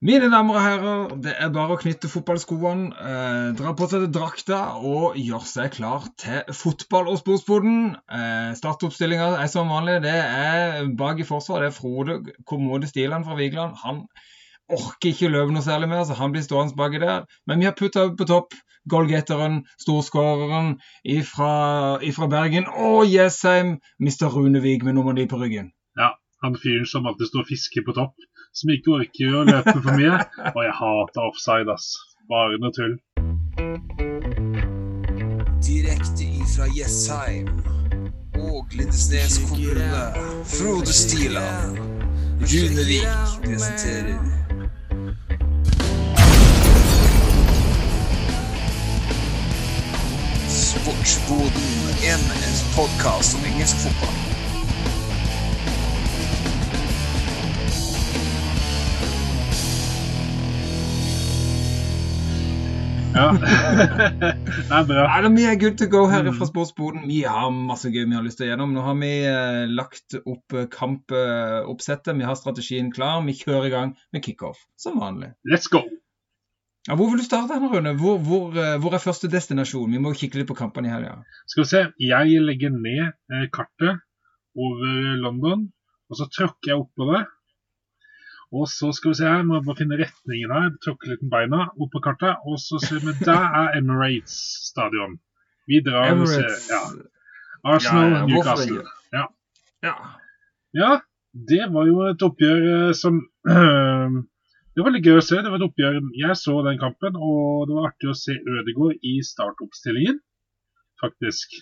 Mine damer og herrer, det er bare å knytte fotballskoene, eh, dra på seg drakta og gjøre seg klar til fotball og sportsboden. Eh, Startoppstillinga er som vanlig. Det er bak i forsvar. Det er Frode Kommode Stiland fra Vigeland. Han orker ikke løpe noe særlig mer, så han blir stående baki der. Men vi har putta på topp goalgetteren, storskåreren ifra Bergen og Jessheim, Mr. Runevik med nummer ni på ryggen. Ja, han fyren som alltid står og fisker på topp som ikke orker å løpe for mye. Og jeg hater offside, ass. Bare noe tull. Direkte ifra Jessheim og Lindesnes kommune. Frode Stiland. Runevik presenterer Sportsboden, en podkast om engelsk fotball. Ja. det er bra. Ja, vi er good to go her fra sportsboden. Vi har masse gøy vi har lyst til å gjennom. Nå har vi eh, lagt opp eh, kampoppsettet. Vi har strategien klar. Vi kjører i gang med kickoff, som vanlig. Let's go. Ja, hvor vil du starte, Henrik Rune? Hvor, hvor, eh, hvor er første destinasjon? Vi må kikke litt på kampene i helga. Skal vi se. Jeg legger ned kartet over London, og så tråkker jeg oppå det. Og så skal vi se her, må bare finne retningen her. Tråkke litt med beina opp på kartet. Og så ser vi, der er Emirates stadion. Vi drar og ser ja. Arsenal, Ja, ja, Newcastle. Ja. Ja. ja, det var jo et oppgjør eh, som Det var litt gøy å se. Det var et oppgjør Jeg så den kampen, og det var artig å se Ødegaard i startoppstillingen, faktisk.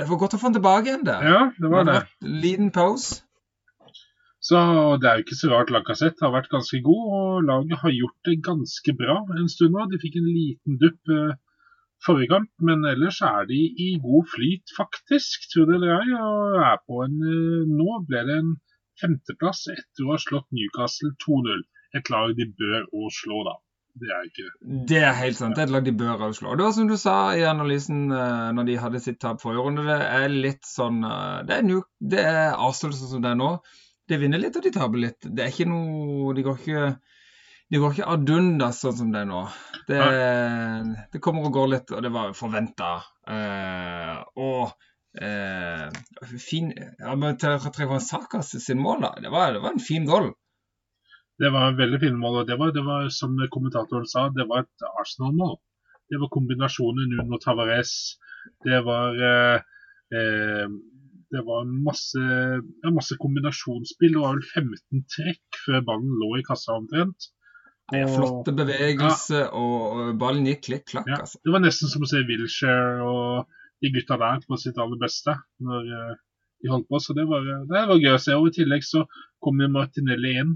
Det var godt å få den tilbake igjen der. Ja, det var det. En liten pause. Så det er jo ikke så rart Lacassette har vært ganske god, og laget har gjort det ganske bra en stund nå. De fikk en liten dupp eh, forrige kamp, men ellers er de i god flyt, faktisk, tror det eller ei. Og er på en eh, Nå ble det en femteplass etter å ha slått Newcastle 2-0. Et lag de bør å slå, da. Det er ikke Det er helt sant. Det er et lag de bør å slå. Det var som du sa i analysen eh, når de hadde sitt tap forrige runde. Det er litt sånn eh, Det er, New, det er Arsenal sånn som det er nå. De vinner litt, og de taper litt. Det er ikke noe De går ikke de går ikke ad undas sånn som det er nå. Det, det kommer og går litt, og det var forventa. Eh, og eh, fin ja, men å Sakas sin mål, da. Det var, det var en fin goal. Det var en veldig fin mål, og det var, det var som kommentatoren sa, det var et Arsenal-mål. Det var kombinasjonen Nuno Tavares. Det var eh, eh, det var masse, ja, masse kombinasjonsspill. Det var vel 15 trekk før ballen lå i kassa omtrent. Og- flotte bevegelser, og ballen gikk klikk-klakk, Ja, altså. det var nesten som å se Wilshere og de gutta der på sitt aller beste når eh, de holdt på. Så det var, det var gøy å se. Og I tillegg så kom jo Martinelli inn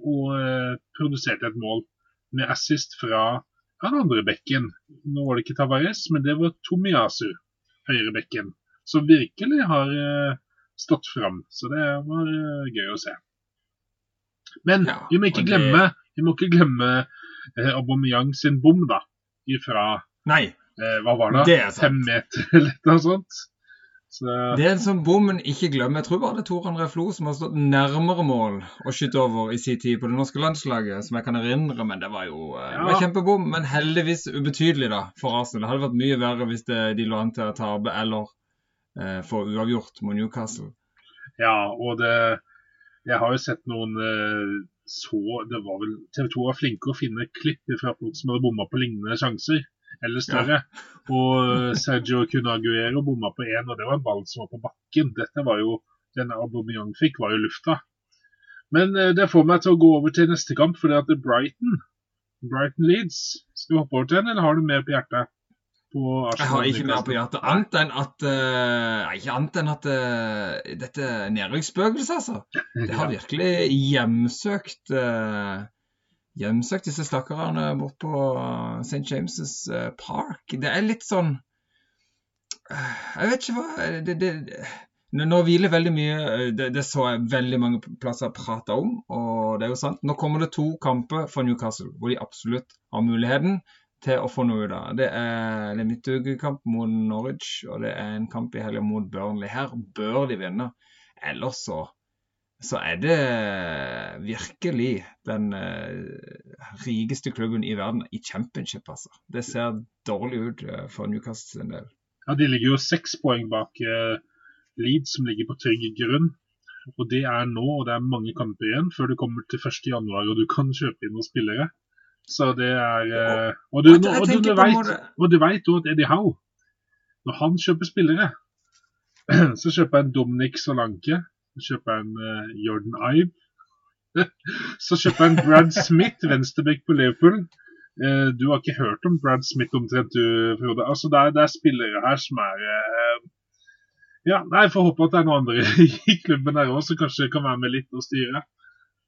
og eh, produserte et mål med assist fra den andre bekken. Nå var det ikke Tavares, men det var Tomiyasu, høyrebekken, som virkelig har eh, stått fram. Så det var eh, gøy å se. Men Ja, vi må ikke det- glemme, vi må ikke glemme eh, Aubameyang sin bom, da. Ifra Nei, eh, hva var det? Det er sant. Fem meter eller noe sånt. Så, det er en sånn bom en ikke glemmer. Jeg tror bare det er Tor André Flo som har stått nærmere mål og skutt over i sin tid på det norske landslaget, som jeg kan erindre, men det var jo eh, det var kjempebom. Men heldigvis ubetydelig da, for Arsenal. Det hadde vært mye verre hvis det, de lå an til å tape eller eh, få uavgjort mot Newcastle. ja, og det Jeg har jo sett noen eh, så Det var vel TV 2 var flinke å finne klipp fra folk som hadde bomma på lignende sjanser. Eller større. Og eh, Sergio Cunaguero bomma på én, og det var en ball som var på bakken. Dette var jo Denne Aubameyang fikk, var jo lufta. Men det får meg til å gå over til neste kamp, for det at Brighton Brighton Leeds. Skal vi hoppe over til den, eller har du mer på hjertet? På Jeg har ikke mer på hjertet, annet enn at uh, Ikke annet enn at uh, dette nedrykksspøkelset, altså. Det har virkelig hjemsøkt uh, Hjemsøkt disse stakkarene bort på St. James' Park. Det er litt sånn Jeg vet ikke hva det, det, Nå hviler veldig mye det, det så jeg veldig mange plasser prata om, og det er jo sant. Nå kommer det to kamper for Newcastle hvor de absolutt har muligheten til å få noe ut av. Det er en midtukekamp mot Norwich, og det er en kamp i helga mot Burnley. Her bør de vinne. Ellers så så er det virkelig den uh, rikeste klubben i verden i championship, altså. Det ser dårlig ut uh, for Newcastle sin del. Ja, De ligger jo seks poeng bak uh, Leeds, som ligger på trygg grunn. Og det er nå, og det er mange kamper igjen før du kommer til 1.1 og du kan kjøpe inn noen spillere. Så det er eh, Og du, Jeg- jeg og du, du vet, og du vet jo at Eddie Howe, når han kjøper spillere, så kjøper han Dominic Solanke, så kjøper han uh, Jordan Ibe, så kjøper han Brad Smith, venstreback på Liverpool. Uh, du har ikke hørt om Brad Smith omtrent, du, Frode. Altså, det, er, det er spillere her som er uh, Ja, nei, får håpe at det er noen andre i klubben her òg som kanskje kan være med litt og styre.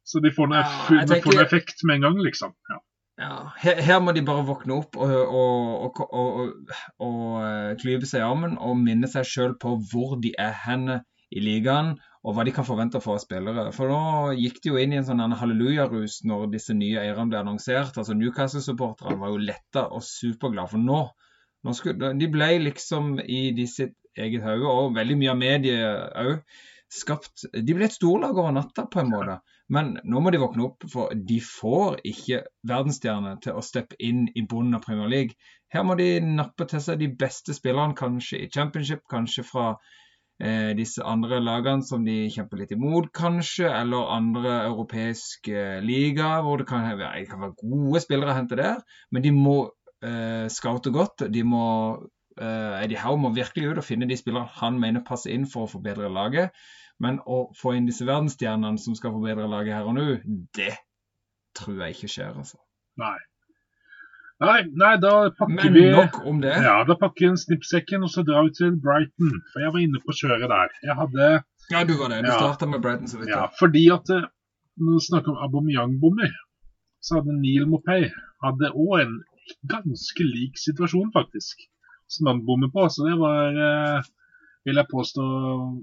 Så de får noe, Ja, effekt med en gang, liksom. Ja. Ja, her, her må de bare våkne opp og, og, og, og, eh, seg i armen og minne seg sjøl på hvor de er henne i ligaen, og hva de kan forvente å få av spillere. For nå gikk de jo inn i en sånn hallelujarus når disse nye eierne ble annonsert. altså Newcastle-supporterne var jo letta og superglade, for nå, nå skulle, De ble liksom i de sitt eget hode, og veldig mye av mediet òg, skapt De ble et storlag over natta, på en måte. Men nå må de våkne opp, for de får ikke verdensstjerner til å steppe inn i bunnen av Premier League. Her må de nappe til seg de beste spillerne, kanskje i championship, kanskje fra eh, disse andre lagene som de kjemper litt imot, kanskje, eller andre europeiske liga, hvor det kan det kan være gode spillere å hente der. Men de må eh, scoute godt. De må eh, Eddie Howe må virkelig ut og finne de spillerne han mener passer inn for å forbedre laget. Men å få inn disse verdensstjernene som skal forbedre laget her og nå, det tror jeg ikke skjer, altså. Nei. Nei, nei, da pakker Men vi nok om det. Ja, da pakker vi snippsekken, og så drar vi til Brighton. For jeg var inne på kjøret der. Jeg hadde Ja, du var det. Du Ja. starta med Brighton så vidt. Ja, Ja. fordi at eh, når vi snakker om Aubameyang-bommer, så hadde Neil Mopay hadde òg en ganske lik situasjon, faktisk, som han bommer på. Så det var, eh, vil jeg påstå,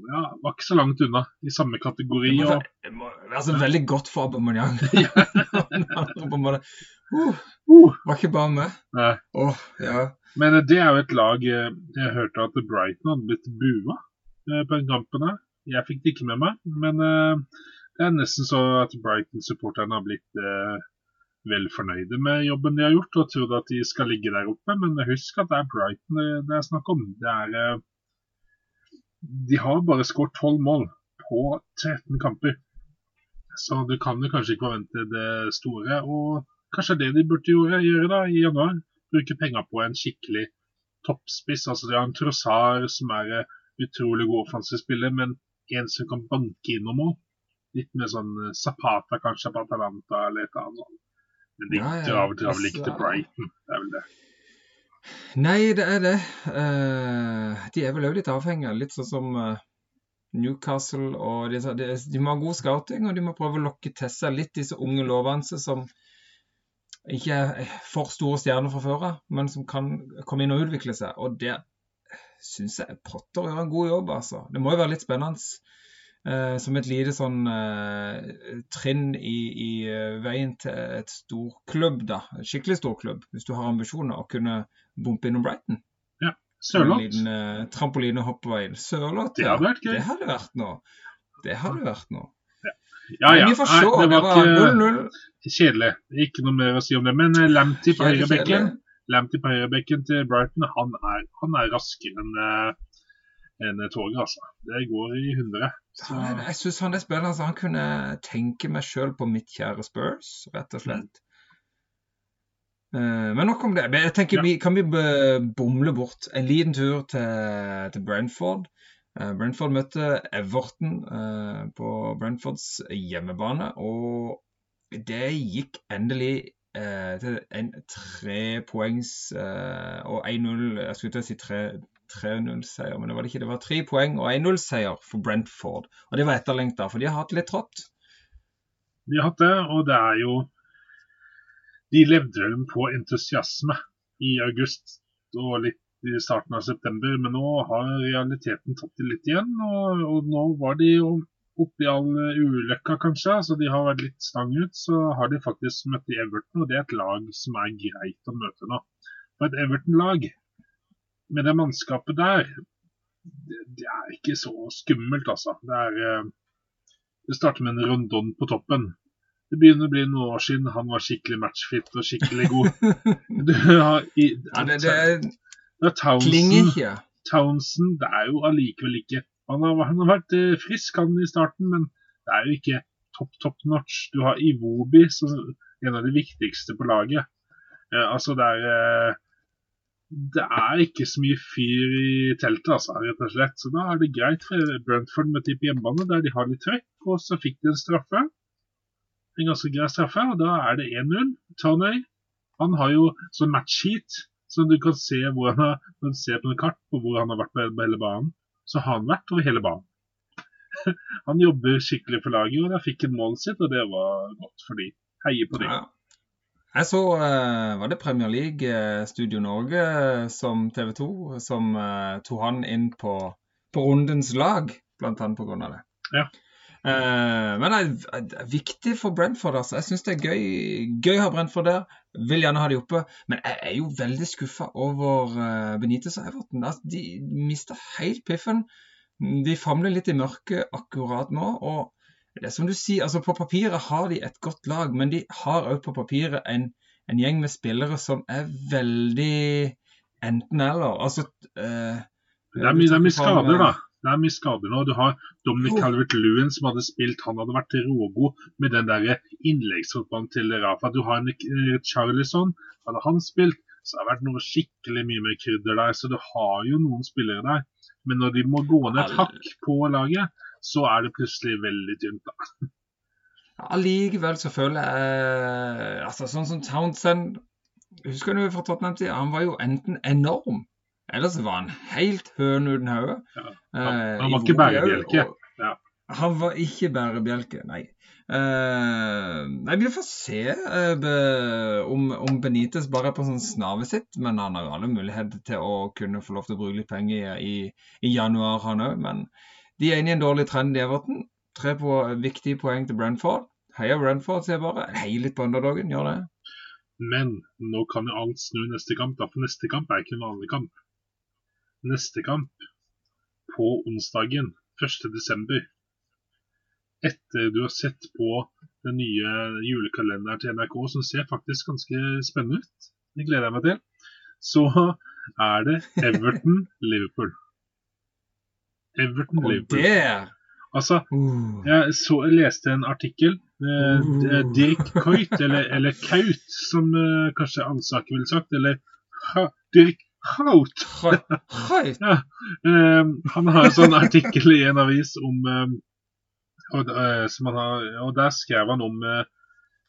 ja, var ikke så langt unna. I samme kategori. Det må, Og, det må være veldig godt for Aubameyang. Uh, uh, var ikke bare med. Åh, ja. Men det er jo et lag eh, Jeg hørte at Brighton hadde blitt bua eh, på den kampen her. Jeg fikk det ikke med meg, men eh, det er nesten så at Brighton-supporterne har blitt eh, vel fornøyde med jobben de har gjort, og trodde at de skal ligge der oppe. Men husk at det er Brighton det, er snakk om. Det er De har bare skåret 12 mål på 13 kamper. Så du kan jo kanskje ikke forvente det store. Og kanskje det de burde gjøre, gjøre da i januar bruke penger på en skikkelig toppspiss. Altså De har en Trossar som er eh, utrolig god offensiv spiller, men en som kan banke inn noen mål. Litt mer sånn eh, Zapata kanskje på Atalanta eller et eller annet. Men de Ja, ja, drar vel ikke til altså- Brighton. Det er vel det. Nei, det er det. Eh, de er vel òg litt avhengige, litt sånn som eh, Newcastle. og de, de, må ha god scouting, og de må prøve å lokke til seg litt disse unge lovende som ikke er for store stjerner fra før av, men som kan komme inn og utvikle seg. Og det syns jeg Potter gjør en god jobb, altså. Det må jo være litt spennende. Uh, som et lite sånn eh, trinn i, i eh, veien til et storklubb, da. En skikkelig storklubb, hvis du har ambisjoner å kunne bompe innom Brighton. En Sørloth. liten uh, trampolinehoppvei. Sørloth, Det hadde vært gøy. Det hadde vært noe. Det hadde vært noe. Ja, ja. Får Nei, det Det var var ikke 0-0. kjedelig. Ikke noe mer å si om det. Men eh, Lamptey på høyrebekken. Lamptey på høyrebekken til Brighton, han er, han er raskere enn en toget, altså. Det går i 100. Så, Han er- Jeg syns han er spiller. Altså, han kunne tenke meg sjøl på mitt kjære Spurs, rett og slett. Eh, men nok om det. Men Jeg tenker Ja. vi, Kan vi bomle bort en liten tur til, til Brentford? Eh, Brentford møtte Everton eh, på Brentfords hjemmebane, og det gikk endelig eh, til en trepoengs eh, og 1-0 Jeg skulle til å si tre- 3-0-seier, men det var det ikke. Det var tre poeng og 1-0-seier for Brentford. Og det var etterlengta, for de har hatt litt trått. De har hatt det, og det er jo De levde vel på entusiasme i august og litt i starten av september, men nå har realiteten tatt det litt igjen. Og, og nå var de jo oppi all ulykka, kanskje, så de har vært litt stang ut. Så har de faktisk møtt i Everton, og det er et lag som er greit å møte nå. For et Everton-lag med det mannskapet der, det, det er ikke så skummelt, altså. Det er eh, Det starter med en Rondon på toppen. Det begynner å bli noen år siden han var skikkelig matchfit og skikkelig god. Du har i, Ja, det, det det Townsend, ikke. Townsend det er jo allikevel ikke Han har, han har vært eh, frisk han i starten, men det er jo ikke topp top notch. Du har Iwobi som en av de viktigste på laget. Eh, altså det er eh, Det er ikke så mye fyr i teltet, altså, rett og slett. Så da er det greit for Brentford med type hjemmebane, der de har litt trøkk. Og så fikk de en straffe. En ganske grei straffe, og da er det 1-0. Tanøy han har jo sånn matchheat, så du kan se hvor han har, når du ser på en kart på hvor han har vært på hele banen. Så har han vært over hele banen. han jobber skikkelig for laget, og da fikk han målet sitt, og det var godt for de. Heier på det. Ja. Jeg så eh, Var det Premier League, eh, Studio Norge, eh, som TV 2, som tok han inn på, på rundens lag, blant annet pga. det. Ja. Eh, men det er, viktig for Brentford. altså. Jeg syns det er gøy, gøy å ha Brentford der. Vil gjerne ha de oppe. Men jeg er jo veldig skuffa over uh, Benitez og Everton. Altså, de mista helt piffen. De famler litt i mørket akkurat nå. og det er som du sier, altså På papiret har de et godt lag, men de har òg på papiret en, en gjeng med spillere som er veldig enten-eller. Altså eh, Det er mye, det er mye skader, da. Eh, Det er mye skader nå. Du har Dominic Calvert-Lewin som hadde spilt. Han hadde vært rågod med den der innleggsfotballen til Rafa. Du har en eh, Charlison. Hadde han spilt, så har det vært noe skikkelig mye mer krydder der. Så du har jo noen spillere der. Men når de må gå ned et hakk på laget, så er det plutselig veldig tynt. da. Allikevel så føler jeg altså Sånn som Townsend Husker du fra Tottenham-tida? Han var jo enten enorm, eller så var han helt høn uten hode. Ja, Eh, han- han var ikke bærebjelke. Ja. Han var ikke bærebjelke, nei. Uh, nei, Vi får se uh, be, om, om Benitez bare er på sånn snave sitt, men han har alle muligheter til å kunne få lov til å bruke litt penger i, i, januar, han òg. Men de er inne i en dårlig trend i Everton. Tre på viktige poeng til Brentford. Heia Brentford, sier jeg bare. Heier litt på underdogen, gjør det. Men nå kan jo alt snu neste kamp, da, for neste kamp er ikke en vanlig kamp. Neste kamp på onsdagen 1.12. Etter du har sett på den nye julekalenderen til NRK, som ser faktisk ganske spennende ut, det gleder jeg meg til, så er det Everton-Liverpool. Everton-Liverpool. Altså, uh, jeg, så, jeg leste en artikkel. Eh, Uh. Dirk Coit, eller, eller Kaut, som eh, kanskje Alsaker ville sagt. Eller ha, Dirk Høy- høyt. Eh, han har en sånn artikkel i en avis om um, og, uh, som han har, og Der skrev han om uh,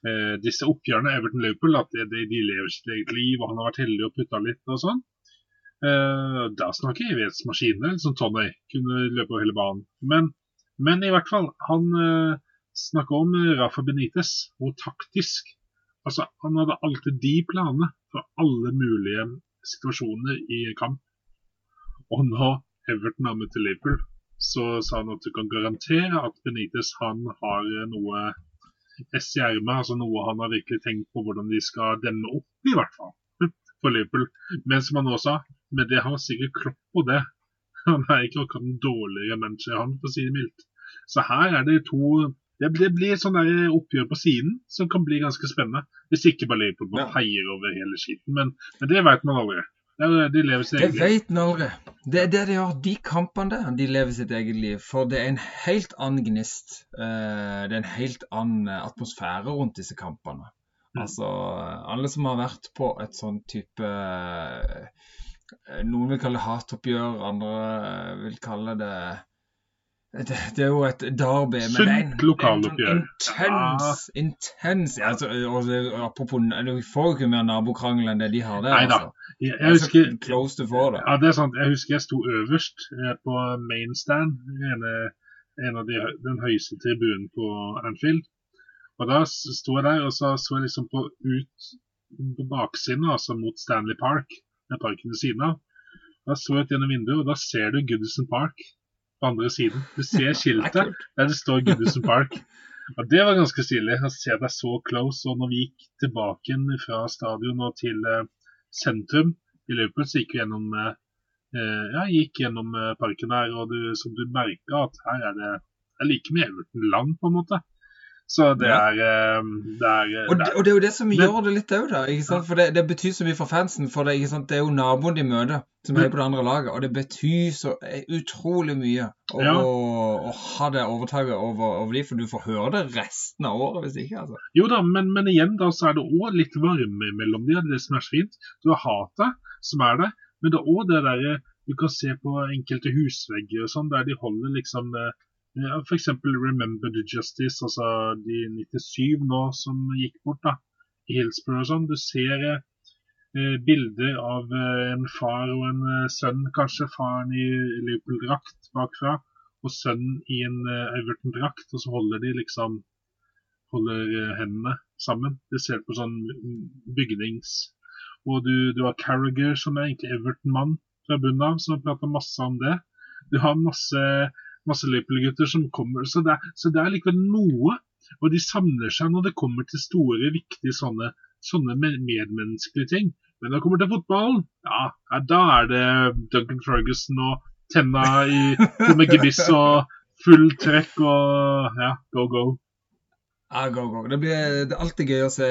eh, disse oppgjørene Everton-Liverpool. At de, de, lever sitt eget liv, og han har vært heldig og putta litt og sånn. Eh, da snakker evighetsmaskinene, som Tony kunne løpe over hele banen. Men, men i hvert fall, han uh, snakker om Rafa Benitez, og taktisk Altså, Han hadde alltid de planene for alle mulige situasjoner i kamp. Og nå Everton har møtt Liverpool, så sa han at du kan garantere at Benitez han har noe ess i ermet, altså noe han har virkelig tenkt på hvordan de skal demme opp, i hvert fall, for Liverpool. Men som han også sa, men det har sikkert Klopp på det. Han er ikke akkurat en dårligere manager, han, for å si det mildt. Så her er det to Det blir, det blir sånn oppgjør på siden som kan bli ganske spennende. Hvis ikke bare Liverpool Ja. feier over hele skiten. Men, men det vet man aldri. Det De lever sitt eget liv. vet man aldri. Det er det de gjør. De kampene der, de lever sitt eget liv. For det er en helt annen gnist. Eh, Det er en helt annen atmosfære rundt disse kampene. Mm. Altså, alle som har vært på et sånn type eh, Noen vil kalle det hatoppgjør, andre vil kalle det det, det er jo et derby. men det er en- en Intens, intens ja, altså, Apropos Du får jo ikke mer nabokrangel enn det de har der. Neida. altså. Jeg, jeg er husker close du får det. Ja, det er sant. Jeg husker jeg sto øverst eh, på main stand, ene, en av de, den høyeste tribunen på Anfield. Og da sto jeg der, og så så liksom på ut på baksiden, altså mot Stanley Park, den parken ved siden av. Da så jeg ut gjennom vinduet, og da ser du Goodison Park på andre siden. Du ser er skiltet der det står Goodison Park. Og Det var ganske stilig å se deg så close. Og når vi gikk tilbake fra stadion og til eh, sentrum i Liverpool, så gikk vi gjennom eh, ja, gikk gjennom eh, parken her, og du, som du merka at her er det Det er like mye Everton-land, på en måte. Så det er, eh, det er, eh, Og det og det er jo det som gjør det litt òg, da. For det, det betyr så mye for fansen. For det, er jo naboen de møter, som er på det andre laget. Og det betyr så eh, utrolig mye å, Ja. å, å ha det overtaket over, over de, for du får høre det resten av året hvis ikke. altså. Jo da, men, men igjen da, så er det òg litt varme mellom de, det er det som er så fint. Du har hatet som er det, men det er òg det derre Du kan se på enkelte husvegger og sånn, der de holder liksom eh, ja, Remember the Justice, altså de 97 nå som gikk bort, da. I Hillsborough og sånn. Du ser eh, bilder av eh, en far og en eh, sønn, kanskje faren i Liverpool-drakt bakfra, og sønnen i en eh, Everton-drakt, og så holder de liksom holder eh, hendene sammen. Det ser på sånn bygnings... Og du, du har Carragher, som er egentlig Everton-mann fra bunnen av, som har prata masse om det. Du har masse, masse Liverpool-gutter som kommer, så det, så det er likevel noe. Og de samler seg når det kommer til store, viktige sånne, sånne medmenneskelige ting. Men når det kommer til fotballen, ja da er det Duncan Ferguson og tenna i med gebiss og full trekk og ja, go, go. Ja, go, go. Det, blir, det er alltid gøy å se,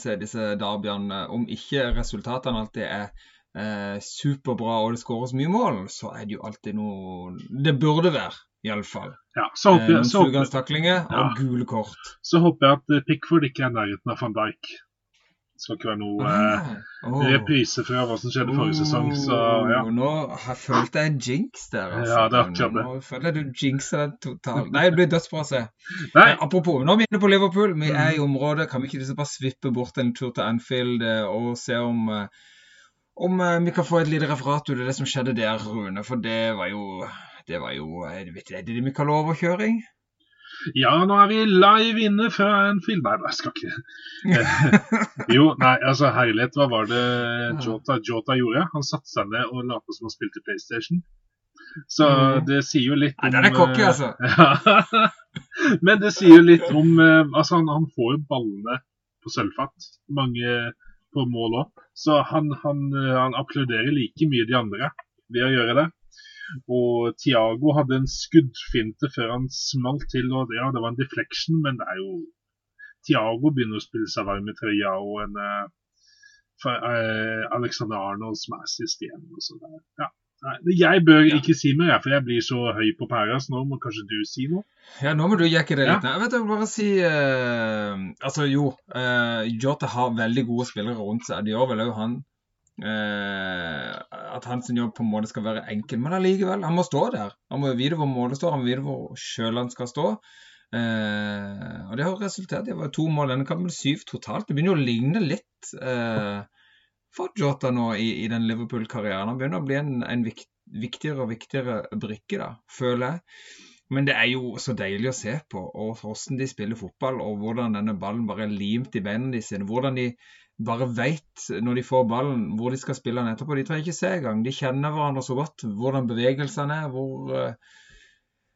se disse derbyene. Om ikke resultatene alltid er eh, superbra og det skåres mye mål, så er det jo alltid noe Det burde være, iallfall. Ja, så Eh, håper, jeg, noen så, håper, sugganstaklinger Ja. og gule kort. så håper jeg at eh, Pickford ikke er i nærheten av van Dijk. Det skal ikke være noe eh, Ah, åh. reprise fra hva som skjedde forrige sesong, så ja. Nå har- følte jeg en jinx der. Altså. Ja, det er akkurat det. Nå føler jeg du jinxer den totalt. Nei, det blir dødsbra å se. Nei, Eh, apropos, nå er vi inne på Liverpool. Vi er i området. Kan vi ikke liksom bare svippe bort en tur til Anfield eh, og se om eh, om eh, vi kan få et lite referat ut av det som skjedde der, Rune? For det var jo det var jo, jeg vet du, Er det det vi kaller overkjøring? ja, nå er vi live inne fra en film Nei, jeg skal ikke Jo, nei, altså herlighet, hva var det Jota, Jota gjorde? Han satte seg ned og lot som han spilte PlayStation. Så Mhm. det sier jo litt om Nei, den er cocky, eh, altså. Ja. Men det sier jo litt om eh, Altså, han, han får jo ballene på sølvfat. Mange på mål òg. Så han, han, eh, han applauderer like mye de andre ved å gjøre det. Og Tiago hadde en skuddfinte før han smalt til, og ja, det var en deflection, men det er jo Tiago begynner å spille seg varm i trøya, og en uh, Alexander Arnold som er sist igjen. Og så der. Ja. Nei, jeg bør Ja. ikke si mer, for jeg blir så høy på pæra, så nå må kanskje du si noe? Ja, nå må du jekke det litt. ned. Jeg vet du, bare si uh, Altså, jo. Uh, Jota har veldig gode spillere rundt seg. Det gjør vel òg han. Uh, at hans jobb på en måte skal være enkel, men allikevel. Han må stå der. Han må vite hvor målet står, han må vite hvor sjøl han skal stå. Uh, og det har resultert i to mål denne kampen, syv totalt. Det begynner å ligne litt eh, for Jota nå i, i den Liverpool-karrieren. Han begynner å bli en, en vikt, viktigere og viktigere brikke, da, føler jeg. Men det er jo så deilig å se på og hvordan de spiller fotball, og hvordan denne ballen bare er limt i beina de sine. Hvordan de bare vet når de får ballen, hvor de skal spille den etterpå. De trenger ikke se engang. De kjenner hverandre så godt. Hvordan bevegelsene er. hvor... eh,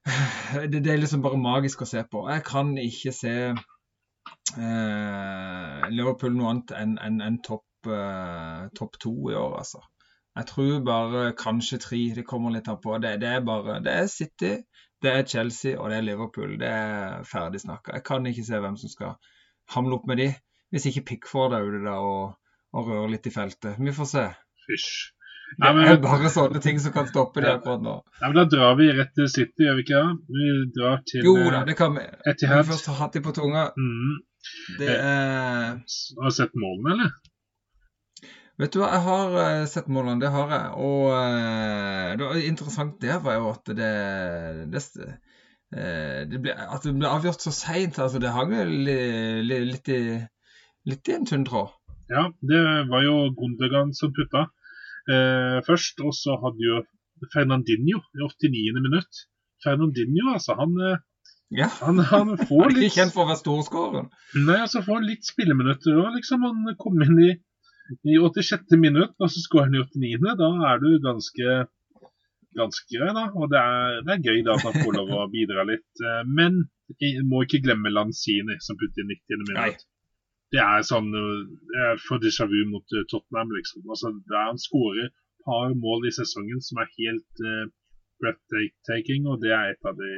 det, det er liksom bare magisk å se på. Jeg kan ikke se eh, Liverpool noe annet enn en, en topp topp to i år, altså. Jeg tror bare kanskje tre. Det kommer litt an på. Det, det er bare Det er City, det er Chelsea og det er Liverpool. Det er ferdig snakka. Jeg kan ikke se hvem som skal hamle opp med de, hvis ikke Pickford er ute der og, og rører litt i feltet. Vi får se. Fysj. Det Nei, men- er bare sånne ting som kan stoppe det akkurat nå. Nei, men Da drar vi rett til City, gjør vi ikke det? Vi drar til Jo eh, da, det kan vi. Etihad. vi først har hatt de på tunga, Mm. det er Har du sett målene, eller? Vet du hva, jeg har eh, sett målene, det har jeg. Og eh, det var interessant der var jo at det, det, eh, det ble, At det ble avgjort så seint. Altså, det hang li, li, litt, i, litt i en tynn tråd. Ja, det var jo Gundogan som putta eh, først. Og så hadde jo Fernandinho i 89. minutt. Fernandinho, altså, han, Ja. han, han Han får er ikke kjent for å være storskåren. Nei, altså får litt spilleminutter òg, liksom. Han kom inn i, i 86. minutt, og så skårer han i 89. Da er du ganske ganske grei, da. Og det er, det er gøy da at han får lov å bidra litt. Eh, Men jeg må ikke glemme Lanzini, som putter i 90. Nei. minutt. Det er sånn for déjà vu mot eh, Tottenham, liksom. Altså, der han skårer par mål i sesongen som er helt uh, breathtaking, og det er et av de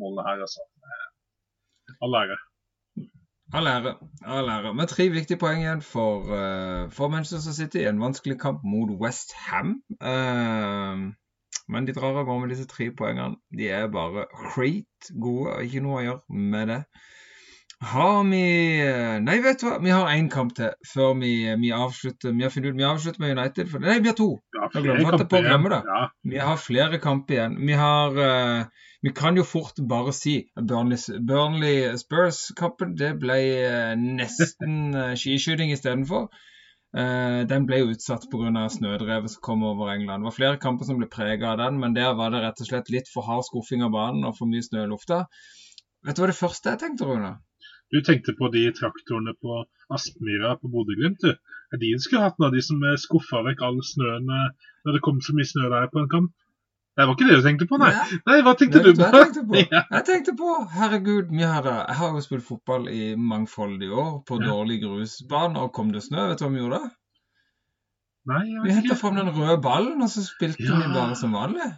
målene her, altså. All ære. All ære. All ære. Med tre viktige poeng igjen for, uh, for Manchester City. En vanskelig kamp mot West Ham. Uh, men de drar av gårde med disse tre poengene. De er bare great gode, og ikke noe å gjøre med det. Har vi Nei, vet du hva, vi har én kamp til før vi, vi, avslutter. Vi har funnet ut vi avslutter med United. For, nei, vi har to. Ja, Jeg glemmer på å glemme det. Ja, Vi har flere kamper igjen. Vi har uh, Vi kan jo fort bare si Burnley, Burnley Spurs-kampen. Det ble uh, nesten uh, skiskyting istedenfor. Uh, den ble jo utsatt pga. snødrevet som kom over England. Det var flere kamper som ble prega av den, men der var det rett og slett litt for hard skuffing av banen og for mye snø i lufta. Vet du hva det første jeg tenkte, Rune? Du tenkte på de traktorene på Aspmyra på Bodø-Glimt, du. Er de skulle hatt av de som eh, skuffa vekk all snøen eh, når det kom så mye snø der på en kamp? Det var ikke det du tenkte på, nei. Ja. Nei, hva tenkte du du på? jeg tenkte på? Ja. Jeg tenkte på, herregud, vi hadde, jeg har jo spilt fotball i mangfoldige år på Ja. dårlig grusbane, og kom det snø, vet du hva vi gjorde? Nei, jeg Vi vet henta ikke. fram den røde ballen, og så spilte vi bare som vanlig.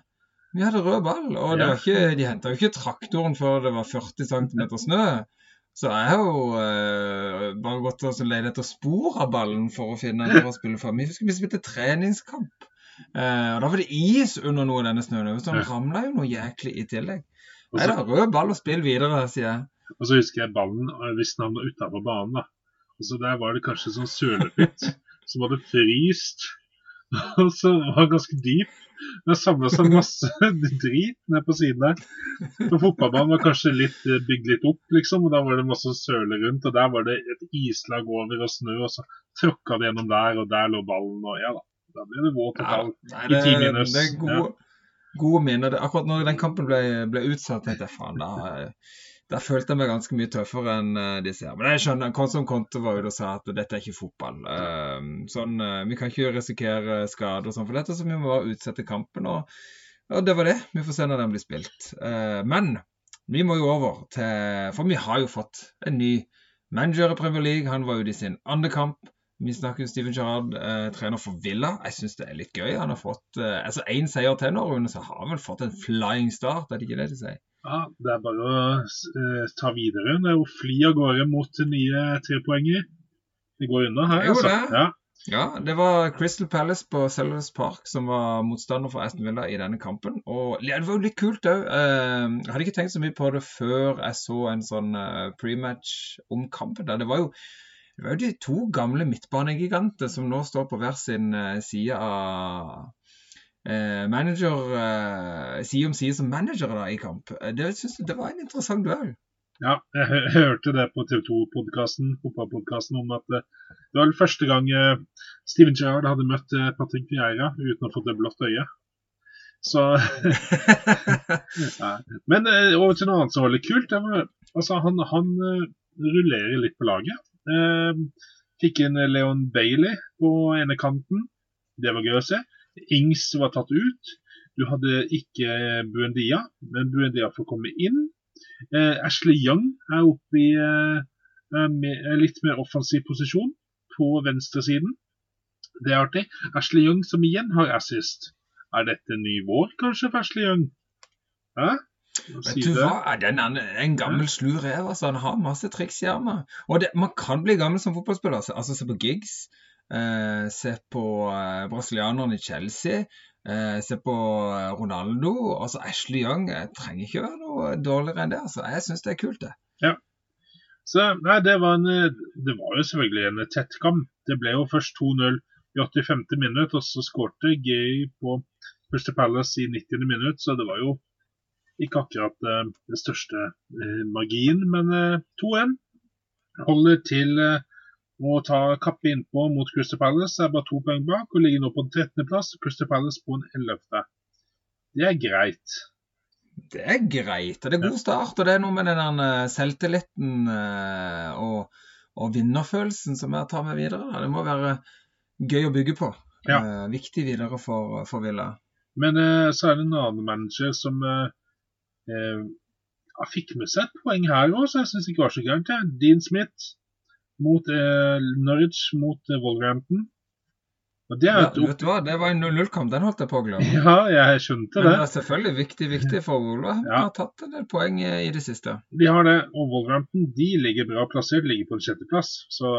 Vi hadde rød ball, og det Ja. var ikke, de henta jo ikke traktoren før det var 40 cm snø. Så jeg har jo uh, bare gått og lett etter spor av ballen for å finne den for å spille fram. Vi husker vi spilte treningskamp. Uh, og Da var det is under noe av denne snøen. Så den ramla jo noe jæklig i tillegg. Nei da, rød ball og spill videre, sier jeg. og så husker jeg ballen eh, hvis den havna utafor banen. da. Og så Der var det kanskje sånn sølepytt som hadde fryst. Og så var den ganske dyp. Det samla seg masse drit ned på siden der. Så fotballbanen var kanskje litt eh, bygd litt opp, liksom. Og da var det masse søle rundt. Og der var det et islag over og snø, og så tråkka det gjennom der, og der lå ballen, og ja da. Da ble det våt og Ja, kald. I ti minus, det er gode, gode minner. Akkurat når den kampen ble, ble utsatt, tenkte jeg faen, da, da følte jeg meg ganske mye tøffere enn eh, disse her. Men jeg skjønner, Konsom Conte var ute og sa at dette er ikke fotball. Eh, sånn, eh, Vi kan ikke risikere skader og sånn for dette, så vi må bare utsette kampen. Og, og det var det. Vi får se når den blir spilt. Eh, men vi må jo over til For vi har jo fått en ny manager i Premier League. Han var ute i sin andre kamp. Vi snakker jo Steven Gerrard, trener for Villa. Jeg syns det er litt gøy. Han har fått altså én seier til nå, Rune, så har han vel fått en flying start, er det ikke det de sier? Ja, Det er bare å eh, ta videre. Det er jo fly av gårde mot nye trepoenger. Det går unna her, altså. det. Ja. Ja, det var Crystal Palace på Sellers Park som var motstander for Aston Villa i denne kampen. Og ja, det var jo litt kult òg. Jeg hadde ikke tenkt så mye på det før jeg så en sånn eh, prematch om kampen. der. Det var jo det var jo de to gamle midtbanegiganter som nå står på hver sin eh, side av eh, manager eh, Side om side som managere da, i kamp. Eh, Det synes jeg det var en interessant duell. ja, jeg hørte det på TV 2-podkasten, fotballpodkasten, om at eh, det var første gang eh, Steven Gerrard hadde møtt eh, Patrick Vieira uten å få det blått øye. Så ja. Men eh, over til noe annet som var litt kult. Var, altså, han han eh, rullerer litt på laget. Eh, fikk inn Leon Bailey på ene kanten. Det var gøy å se. Ings var tatt ut. Du hadde ikke Buendia, men Buendia får komme inn. Eh, Ashley Young er oppe i eh, med, litt mer offensiv posisjon på venstresiden. Det er artig. Ashley Young som igjen har assist. Er dette ny vår, kanskje, for Ashley Young? Hæ? Vet du hva? Den er en gammel slu rev. altså. Han har masse triks i armen. Og det, man kan bli gammel som fotballspiller. altså. Altså, Se på Giggs. Eh, se på eh, brasilianerne i Chelsea. Eh, se på eh, Ronaldo. altså Ashley Young jeg trenger ikke være noe dårligere enn det. altså. Jeg syns det er kult, det. Ja. Så, nei, det var, en, eh, det var jo selvfølgelig en tett kamp. Det ble jo først 2-0 i 85. minutt, og så skårte Gay på Crystal Palace i 90. minutt, så det var jo ikke akkurat eh, den største eh, magien, men eh, 2-1 holder til eh, å ta kappe innpå mot Crystal Palace. er bare to poeng bak og ligger nå på 13. plass. Crystal Palace på en 11. Det er greit. Det er greit. og Det er god start. Og det er noe med den eh, selvtilliten eh, og, og vinnerfølelsen som jeg tar med videre. Det må være gøy å bygge på. Ja. Eh, viktig videre for, for Villa. Men så er det en annen manager som eh, fikk med seg et poeng her òg, så jeg syns ikke var så gærent. Dean Smith mot eh, Norwich mot eh, Wolverhampton. Og det Ja, vet du hva, det var en 0-0-kamp, den holdt jeg på å glemme. Ja, jeg skjønte Men det. det er selvfølgelig viktig, viktig for Wolverhampton. Ja. har tatt en del poeng i i det siste. De har det. Og Wolverhampton de ligger bra plassert, ligger på en sjetteplass. Så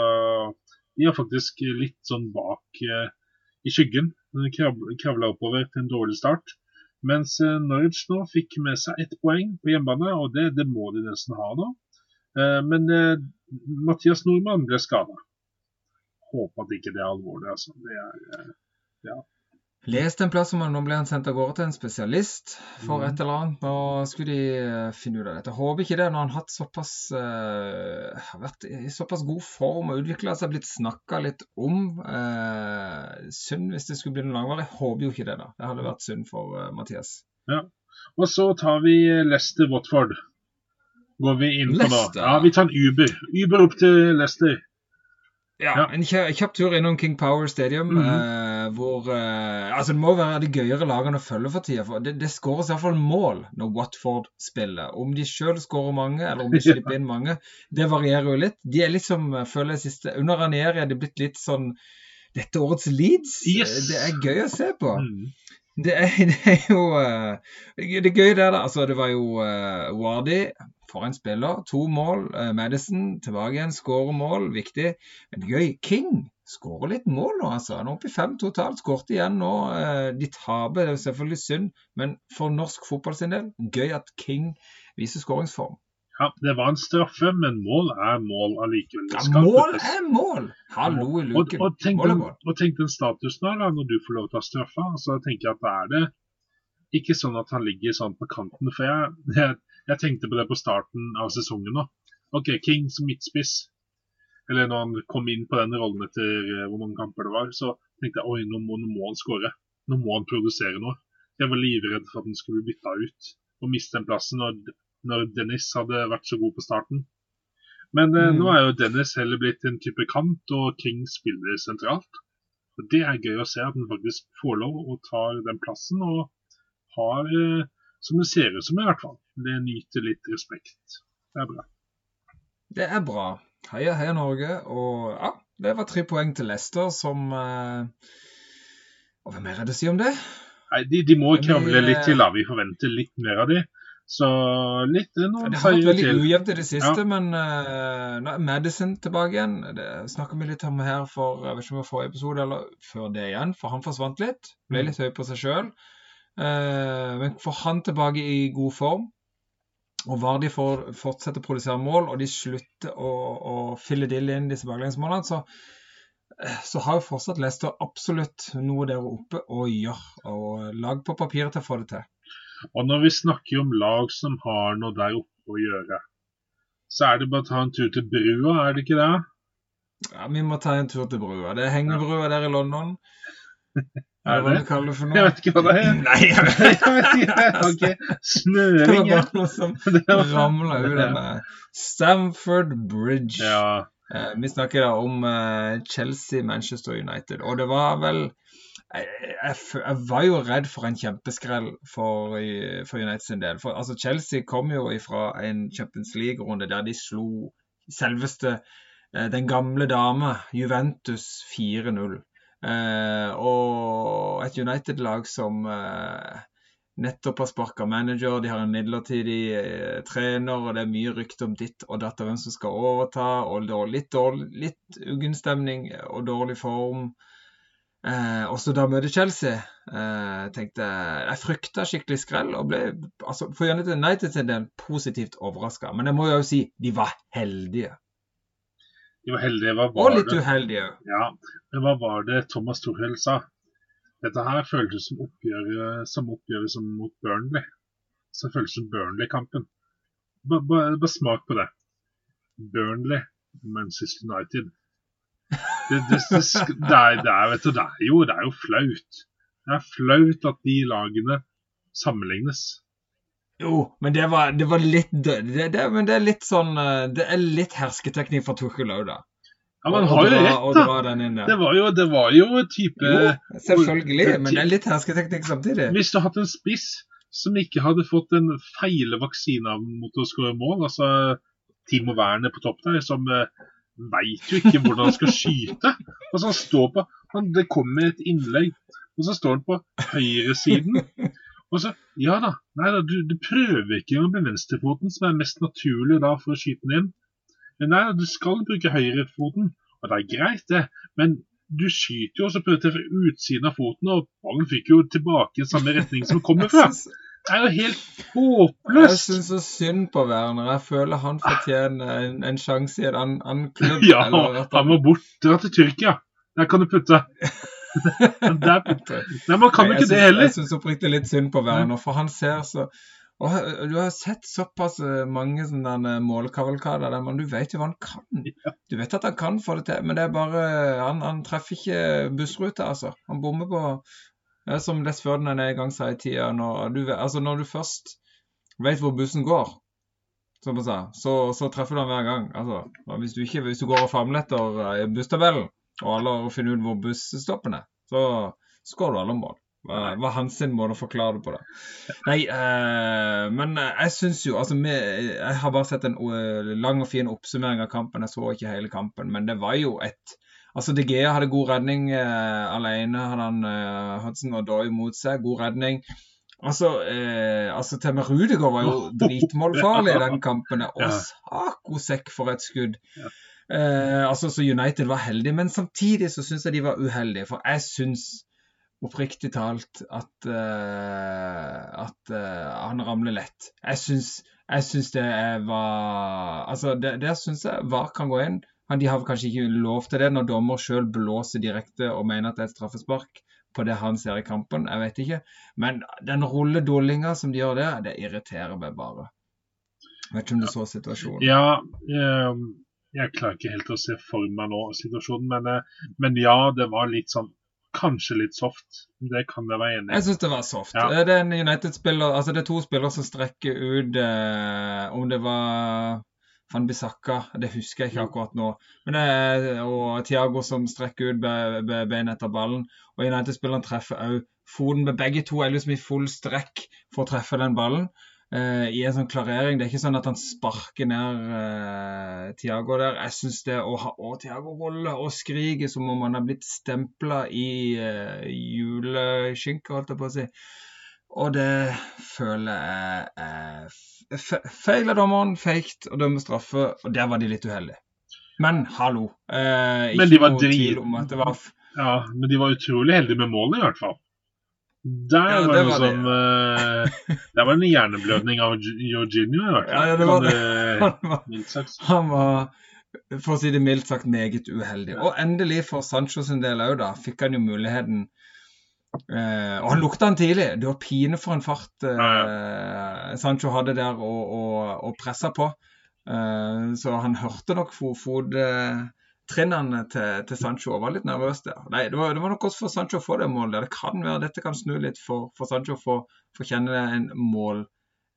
de er faktisk litt sånn bak eh, i skyggen. Kravla oppover til en dårlig start. Mens eh, Norwich nå fikk med seg ett poeng på hjemmebane, og det, det må de nesten ha nå. Eh, men eh, Mathias Nordmann ble skada. Håper at ikke det er alvorlig, altså. Det er, ja. Leste en plass om at nå ble han sendt av gårde til en spesialist for Mhm. et eller annet. Nå skulle de eh, finne ut av dette. Håper ikke det når han har såpass eh, vært i såpass god form og utvikla seg, blitt snakka litt om. Uh, synd hvis det skulle bli noe langvarig. Håper jo ikke det, da. Det hadde vært synd for uh, Mathias. Og så tar vi Lester Watford. Går vi inn på da. Ja, vi tar en Uber. Uber opp til Leicester. Ja, Ja. En kjapp, tur innom King Power Stadium, Mhm. eh, hvor eh, Altså, det må være de gøyere lagene å følge for tida. For det, det skåres iallfall mål når Watford spiller. Om de sjøl skårer mange, eller om de slipper inn mange, det varierer jo litt. De er liksom, som, føler jeg siste Under Ranieri er det blitt litt sånn dette årets Leeds. Yes. Det er gøy å se på. Mm. Det er, det er jo eh, Det er gøy, der, da. Altså, det var jo uh, Wardy, for en spiller. To mål. Eh, Madison tilbake igjen, skårer mål. Viktig. Men gøy. King skårer litt mål nå, altså. Han er oppe i fem totalt. Skårte igjen nå. Eh, de taper, det er selvfølgelig synd. Men for norsk fotball sin del, gøy at King viser skåringsform. Ja, det var en straffe, men mål er mål allikevel. Ja, mål er mål! Hallo i luken. og, tenk Mål er mål. og tenk den statusen her da, når du får lov til å ta straffa. jeg tenker at da er det ikke sånn at han ligger sånn på kanten. For jeg, jeg, jeg tenkte på det på starten av sesongen nå. OK, King som midtspiss. Eller når han kom inn på den rollen etter eh, hvor mange kamper det var, så tenkte jeg oi, nå må, nå må han skåre. Nå må han produsere noe. Jeg var livredd for at han skulle bli bytta ut og miste den plassen når, når Dennis hadde vært så god på starten. Men eh, Mm. nå er jo Dennis heller blitt en type kant, og King spiller sentralt. Og Det er gøy å se at han faktisk får lov og tar den plassen, og har, eh, som det ser ut som i hvert fall, det nyter litt respekt. Det er bra. Det er bra. Heia, heia Norge. Og ja, det var tre poeng til Leicester, som Og hva mer er det å si om det? Nei, de, de må kravle litt til, da. Vi forventer litt mer av de. Så litt noen Det har vært veldig til. ujevnt i det siste, Ja. men uh, nå er Madison tilbake igjen. Det snakker vi litt om her for jeg vet ikke om det var forrige episode eller før det igjen, for han forsvant litt. Ble Mm. litt høy på seg sjøl. Men får han tilbake i god form, og Vardi får fortsette å produsere mål, og de slutter å, å fylle dill inn disse baklengsmålene, så, eh, så har jo fortsatt Leicester absolutt noe der oppe å gjøre. Og lag på papiret til å få det til. Og når vi snakker om lag som har noe der oppe å gjøre, så er det bare å ta en tur til brua, er det ikke det? Ja, Vi må ta en tur til brua. Det er hengebrua der i London. Er Hva det? du kaller det for noe? Jeg vet ikke hva det er. Nei, jeg vet Jeg vet ikke. Ok, Det var noe som ramla ut meg. Stamford Bridge. Ja. Eh, vi snakker da om eh, Chelsea-Manchester United. Og det var vel jeg, jeg, jeg var jo redd for en kjempeskrell for, for United sin del. For altså, Chelsea kom jo ifra en Champions League-runde der de slo selveste eh, den gamle dame, Juventus, 4-0. Eh, og et United-lag som eh, nettopp har sparka manager, de har en midlertidig eh, trener, og det er mye rykte om ditt og datt og hvem som skal overta, og litt, dårlig, litt uggen stemning og dårlig form. Eh, og så da møter Chelsea. Eh, tenkte jeg frykta skikkelig skrell og ble altså, for United United sin del positivt overraska. Men jeg må jo si de var heldige. De var heldige. Hva Og litt det? uheldige. Ja, men hva var det Thomas Tuchel sa? Dette her føltes som oppgjøret som, oppgjøret som mot Burnley. Så føltes som Burnley-kampen. Bare, smak på det. Burnley, Manchester United. Det, det, det, det, er, det, er, vet du, det, er jo, det er jo flaut. Det er flaut at de lagene sammenlignes. Jo, men det var, det var litt det, det, Men det er litt sånn eh, Det er litt hersketeknikk fra Tuchel òg, da. Ja, men han har jo rett, da. Det var jo, det var jo type Jo, selvfølgelig, men det er litt hersketeknikk samtidig. Hvis du hadde hatt en spiss som ikke hadde fått en feil vaksine mot å skåre mål, altså Timo Werner på topp der, som uh, veit jo ikke hvordan han skal skyte. Altså Han står på Han, det kommer et innlegg, og så står han på høyresiden. Så Ja da, nei da, du, du prøver ikke med venstrefoten, som er mest naturlig da for å skyte den inn. Men nei da, du skal bruke høyrefoten, og det er greit, det. Men du skyter jo, også på prøver fra utsiden av foten, og ballen fikk jo tilbake i samme retning som den kommer fra. Det er jo helt håpløst. Jeg syns så synd på Werner. Jeg føler han fortjener en, en sjanse i en annen, klubb. Ja, han må bort. Dra til Tyrkia. Der kan du putte. Der, nei, man kan jo ikke synes, det heller. Jeg syns oppriktig litt synd på Werner, for han ser så og Du har sett såpass eh, mange sånne målkavalkader, der, men du vet jo hva han kan. Du vet at han kan få det til, men det er bare Han, han treffer ikke bussruta, altså. Han bommer på det er Som Les Ferdinand en gang sa i tida, når du, altså når du først vet hvor bussen går, som han sa, så, så treffer du han hver gang. Altså, hvis, du ikke, hvis du går og famler etter eh, busstabellen, og alle har funnet ut hvor busstoppen er, så skårer du alle mål. Hva var hans måte å forklare det på. det. Nei, eh, men eh, jeg syns jo altså, med, Jeg har bare sett en eh, lang og fin oppsummering av kampen. Jeg så ikke hele kampen, men det var jo et Altså, De Gea hadde god redning eh, alene. Hadde han eh, Hudson og Doy mot seg. God redning. Altså, eh, altså til og med Rudiger var jo dritmålfarlig i den kampen. Og Ja. sakosekk for et skudd. Eh, altså, så United var heldig, men samtidig så syns jeg de var uheldige. For jeg syns oppriktig talt at, uh, at uh, han ramler lett. Jeg syns, jeg syns det var Altså, det- der syns jeg VAR kan gå inn. Men de har kanskje ikke lov til det når dommer sjøl blåser direkte og mener at det er et straffespark på det han ser i kampen. Jeg vet ikke. Men den rulledollinga som de gjør der, det irriterer meg bare. Vet ikke om du så situasjonen. Ja, eh, jeg klarer ikke helt å se for meg nå situasjonen, men, eh, men ja, det var litt sånn Kanskje litt soft. Det kan jeg være enig i. Jeg syns det var soft. Ja. Eh, Det er en United-spiller Altså det er to spillere som strekker ut eh, Om det var Van Bissaka, det husker jeg ikke akkurat nå. Men det er, og Thiago som strekker ut be, be, bein etter ballen. Og United-spilleren treffer òg foten med begge to er liksom i full strekk for å treffe den ballen. Eh, I en sånn klarering. Det er ikke sånn at han sparker ned uh, Tiago der. Jeg syns det å ha å, Tiago rolle og skrike som om han har blitt stempla i uh, juleskinke, holdt jeg på å si. Og det føler jeg er feil av dommeren, faked å dømme straffe, og der var de litt uheldige. Men hallo. Eh, Men ikke de var noe tvil om at det var Ja, men de var utrolig heldige med målet, i hvert fall. Der Ja, var det det var som det. det var en hjerneblødning av Gi- Jorginho, i hvert fall. Ja, ja, det var Sånn, det. eh, Han var, for å si det mildt sagt, meget uheldig. Og endelig for Sancho sin del òg, da, fikk han jo muligheten uh, Og han lukta han tidlig. Det var pine for en fart eh, Sancho hadde der å, å, å pressa på. Eh, så han hørte nok fo- fottrinnene til, til Sancho og var litt nervøs der. Nei, det var, det var nok også for Sancho å få det målet. Det kan være dette kan snu litt for, for Sancho å få få kjenne en mål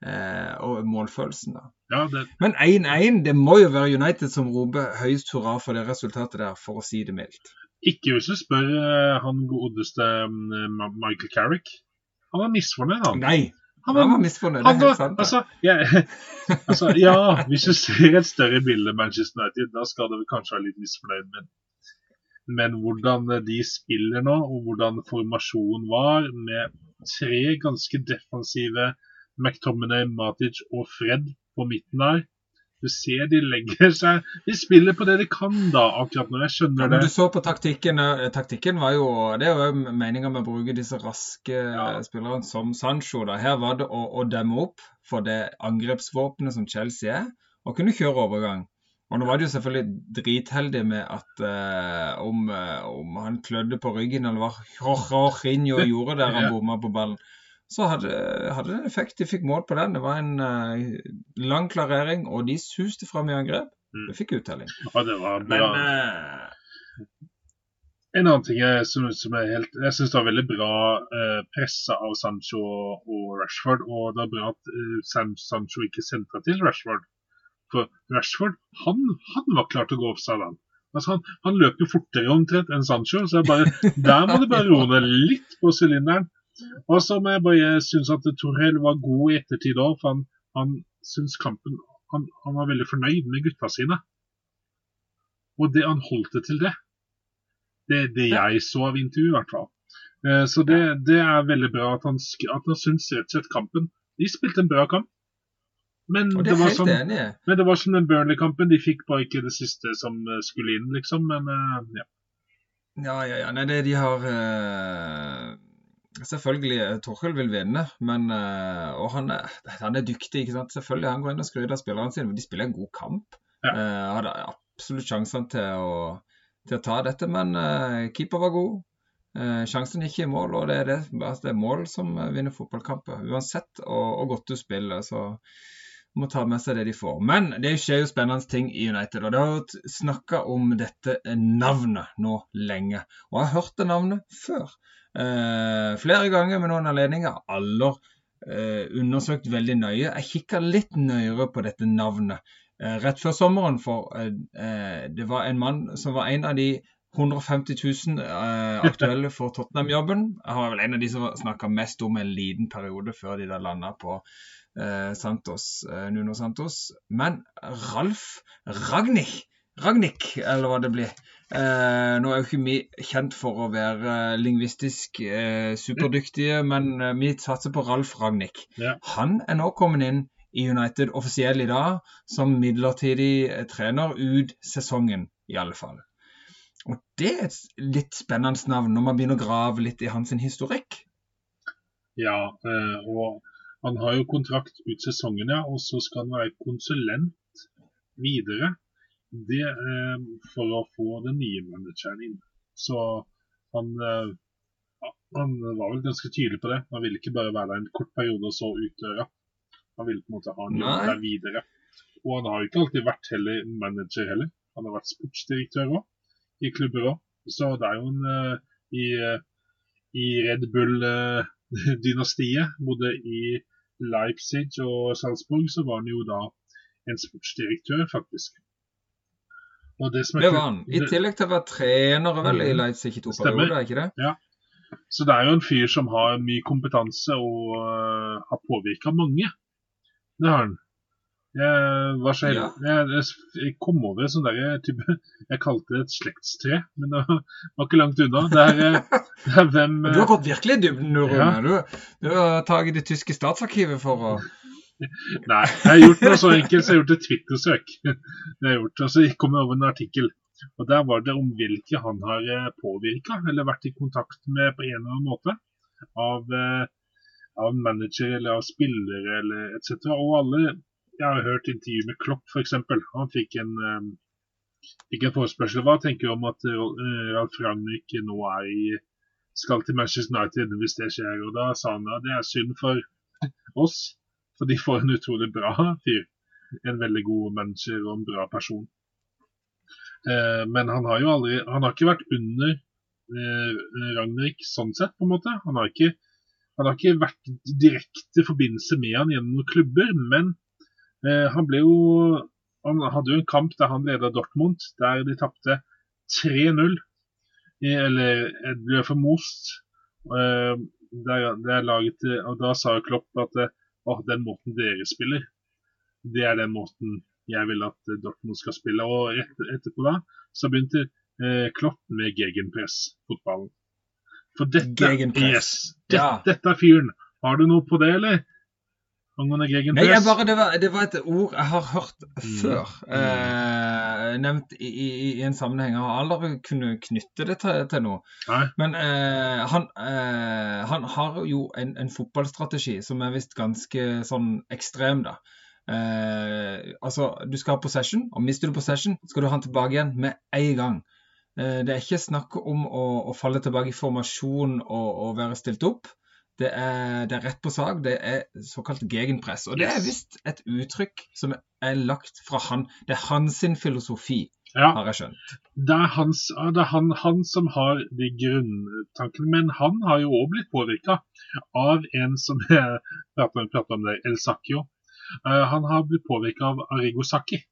eh, og målfølelsen. da. Ja, det, Men 1-1, det må jo være United som roper høyest hurra for det resultatet der, for å si det mildt. ikke hvis du spør eh, han godeste mm, Michael Carrick. Han var misfornøyd, han. Nei, Han var var, misfornøyd. Det er helt sant. altså, ja, altså, ja, hvis du ser et større bilde Manchester United, da skal du kanskje være litt misfornøyd. Men, men hvordan de spiller nå, og hvordan formasjonen var, med tre ganske defensive McTominay, Matic og Fred på midten der Du ser de legger seg De spiller på det de kan, da, akkurat nå. Jeg Ja, skjønner men det. du så på taktikken. eh, Taktikken var jo Det er jo meninga med å bruke disse raske Ja. spillerne som Sancho. da. Her var det å, å demme opp for det angrepsvåpenet som Chelsea er, og kunne kjøre overgang. Og nå var det jo selvfølgelig dritheldig med at eh, om, eh, om han klødde på ryggen, eller hva Jorginho gjorde der han Ja. bomma på ballen, så hadde, hadde det en effekt. De fikk mål på den. Det var en uh, lang klarering, og de suste fram i angrep. Mm. Det fikk uttelling. Ja, det var Men bra. eh, En annen ting jeg, som, som er helt Jeg syns det var veldig bra uh, pressa av Sancho og Rashford. Og det er bra at uh, San, Sancho ikke sentra til Rashford. For Rashford, han, han var klar til å gå offside, han. Altså, han, han løper jo fortere omtrent enn Sancho, så jeg bare, der må du bare roe ned litt på sylinderen. Og så må jeg bare synes at Torell var god i ettertid òg, for han, han syns kampen han, han var veldig fornøyd med gutta sine. Og det han holdt det til det. Det, det jeg så av intervjuet, i hvert fall. Eh, så det, det er veldig bra at han, at han syns rett og slett kampen De spilte en bra kamp. Men det var som, men det var som den Burnley-kampen. De fikk bare ikke det siste som eh, skulle inn, liksom. Men eh, ja. Ja, ja, ja. Nei, det de har eh, Selvfølgelig, eh, Torkel vil vinne, men eh, Og han er, han er dyktig, ikke sant. Selvfølgelig han går inn og skryter av spillerne sine, men de spiller en god kamp. Ja. Eh, hadde absolutt sjansene til å, til å ta dette, men keeper var god. Sjansen gikk i mål, og det er, det, altså, det er mål som vinner fotballkamper. Uansett og, og godt du spiller, så må ta med seg det de får. Men det skjer jo spennende ting i United. og Det har vært snakka om dette navnet nå lenge. Og jeg har hørt det navnet før. Eh, flere ganger med noen anledninger. Aller eh, undersøkt veldig nøye. Jeg kikka litt nøyere på dette navnet eh, rett før sommeren, for det var en mann som var en av de 150 000 eh, aktuelle for Tottenham-jobben. Jeg var vel en av de som snakka mest om en liten periode før de da landa på eh, Santos, eh, Nuno Santos. Men Ralf Ragnhild Ragnhild, eller hva det blir. Eh, nå er jo ikke vi kjent for å være lingvistisk eh, superdyktige, men eh, vi satser på Ralf Ragnhild. Ja. Han er nå kommet inn i United offisiell i dag som midlertidig eh, trener ut sesongen, i alle fall. Og det er et litt spennende navn når man begynner å grave litt i hans historikk. ja eh, og han har jo kontrakt ut sesongen, ja. Og så skal han være konsulent videre. Det eh, for å få den nye manageren inn. Så han, eh, han var vel ganske tydelig på det. Han ville ikke bare være der en kort periode og så ut døra. Han ville på en måte ha en jobb der videre. Og han har ikke alltid vært heller manager heller. Han har vært sportsdirektør òg, i klubber òg. Så det er jo en eh, i, i Red Bull-dynastiet, både i Leipzig og Salzburg, så var han jo da en sportsdirektør, faktisk. Det Det var han. I tillegg til å være trener vel i Leipzig i to Stemmer. perioder, er ikke det? Ja. Så det er jo en fyr som har mye kompetanse og uh, har påvirka mange. Det har han. Jeg var så heldig. ja. jeg, jeg kom over en sånn derre type Jeg kalte det et slektstre, men det var ikke langt unna. Det er, øh, det er hvem Du har gått virkelig i dybden, Rune. Ja. Du, du har tatt det tyske statsarkivet for å Nei, jeg har gjort noe så enkelt så jeg har gjort et Twitter-søk. Det har gjort, og så kom jeg over en artikkel. Og Der var det om hvilke han har påvirka eller vært i kontakt med på en eller annen måte. Av, eh, av manager eller av spillere eller etc. Og alle Jeg har hørt intervju med Klopp f.eks. Han fikk en, eh, fikk en forespørsel. Hva tenker du om at eh, Ralf Ragnhild nå er i, skal til Manchester United hvis det skjer? Og da sa han at det er synd for oss. For de får en utrolig bra fyr. En veldig god manager og en bra person. Eh, men han har jo aldri Han har ikke vært under eh, Ragnhild sånn sett, på en måte. Han har ikke, han har ikke vært direkte forbindelse med han gjennom noen klubber, men eh, han ble jo Han hadde jo en kamp der han leda Dortmund, der de tapte 3-0. Eller det ble formost. Eh, der, der laget, og da sa Klopp at Åh, den måten dere spiller, det er den måten jeg vil at eh, Dortmund skal spille. Og rett etterpå da, så begynte eh, Klopp med gegenpress-fotballen. For dette, Gegenpress. yes, det, Ja. dette er fyren. Har du noe på det, eller? Angående Nei, gegenpress? jeg bare, det, var, det var et ord jeg har hørt Mm. før. Eh, nevnt i, i, i en sammenheng. Jeg har aldri kunnet knytte det til, til noe. Nei. Men eh, han, eh, han har jo en, en fotballstrategi som er visst ganske sånn ekstrem, da. Eh, altså, du skal ha possession, og mister du possession, skal du ha den tilbake igjen med en gang. Eh, det er ikke snakk om å, å falle tilbake i formasjon og, og være stilt opp. Det er, det er rett på sak. Det er såkalt gegenpress. Og det er visst et uttrykk som er lagt fra han. Det er hans filosofi, Ja, har jeg skjønt. det er, hans, det er han, han som har de grunntankene. Men han har jo òg blitt påvirka av en som jeg pratet om, det, El Sacchio. Eh, han har blitt påvirka av Arrigo Sacchi,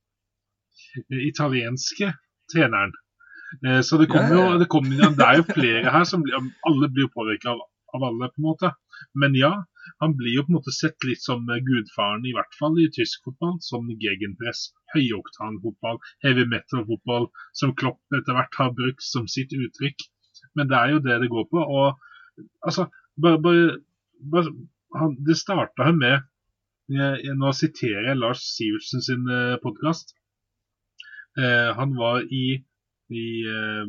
den italienske treneren. Eh, så det kommer jo det, kommer, det er jo flere her som Alle blir påvirka av, av alle, på en måte. Men ja, Han blir jo på en måte sett litt som eh, gudfaren, i hvert fall i tysk fotball, som gegenpress, høyoktanfotball, heavy metal-fotball, som Klopp etter hvert har brukt som sitt uttrykk. Men det er jo det det går på. og altså, bare, bare, bare han, Det starta jo med jeg, Nå siterer jeg Lars Sivertsen sin eh, podkast. Eh, han var i, i, eh,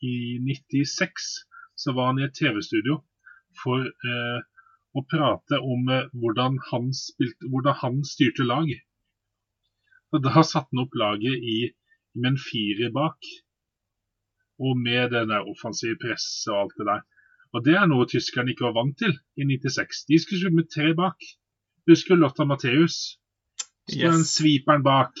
i 96 så var han i et TV-studio for eh, å prate om eh, hvordan, han spilte, hvordan han styrte lag. Og Da satte han opp laget i, med en firer bak, og med den der offensive presset og alt det der. Og Det er noe tyskerne ikke var vant til i 96. De skulle spille med tre bak. Husker Lotta Matheus? Så Yes. den sviperen bak.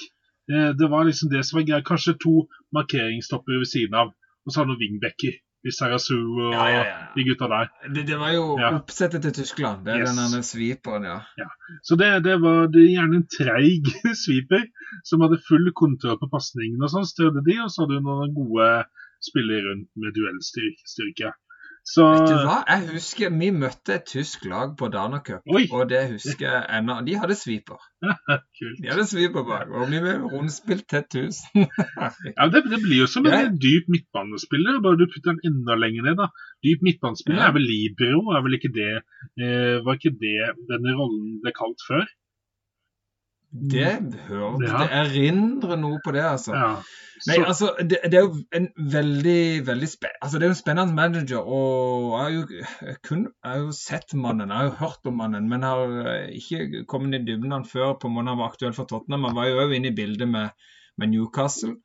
Eh, Det var liksom det som var greia. Kanskje to markeringstopper ved siden av, og så har du wingbacker. I Sarasu og Ja, ja, ja. de gutta der. Det, det var jo oppsettet til Tyskland. Det er Yes. den sviperen, ja. Så det, det var det gjerne en treig sweeper som hadde full kontroll på pasningene Og sånn strødde de, og så hadde du noen gode spillere rundt med duellstyrke. Så Vet du hva? Jeg husker vi møtte et tysk lag på Dana Cup, Oi. og det husker jeg ennå. De hadde sviper. De hadde sviper bak, og vi ble rundspilt til 1000. Ja, det, det blir jo som en Ja. dyp midtbanespiller, bare du putter den enda lenger ned. da. Dyp midtbanespiller Ja. er vel libero, er vel ikke det eh, Var ikke det denne rollen ble kalt før? Det hørte Ja. Det erindrer noe på det, altså. Ja. Nei, altså, det, det er jo en veldig, veldig spe altså, det er jo en spennende manager, og jeg har jo, jeg kun, jeg har jo sett mannen, jeg har jo hørt om mannen, men har eh, ikke kommet i dybden han før på måneden han var aktuell for Tottenham. Han var jo også inne i bildet med, med Newcastle.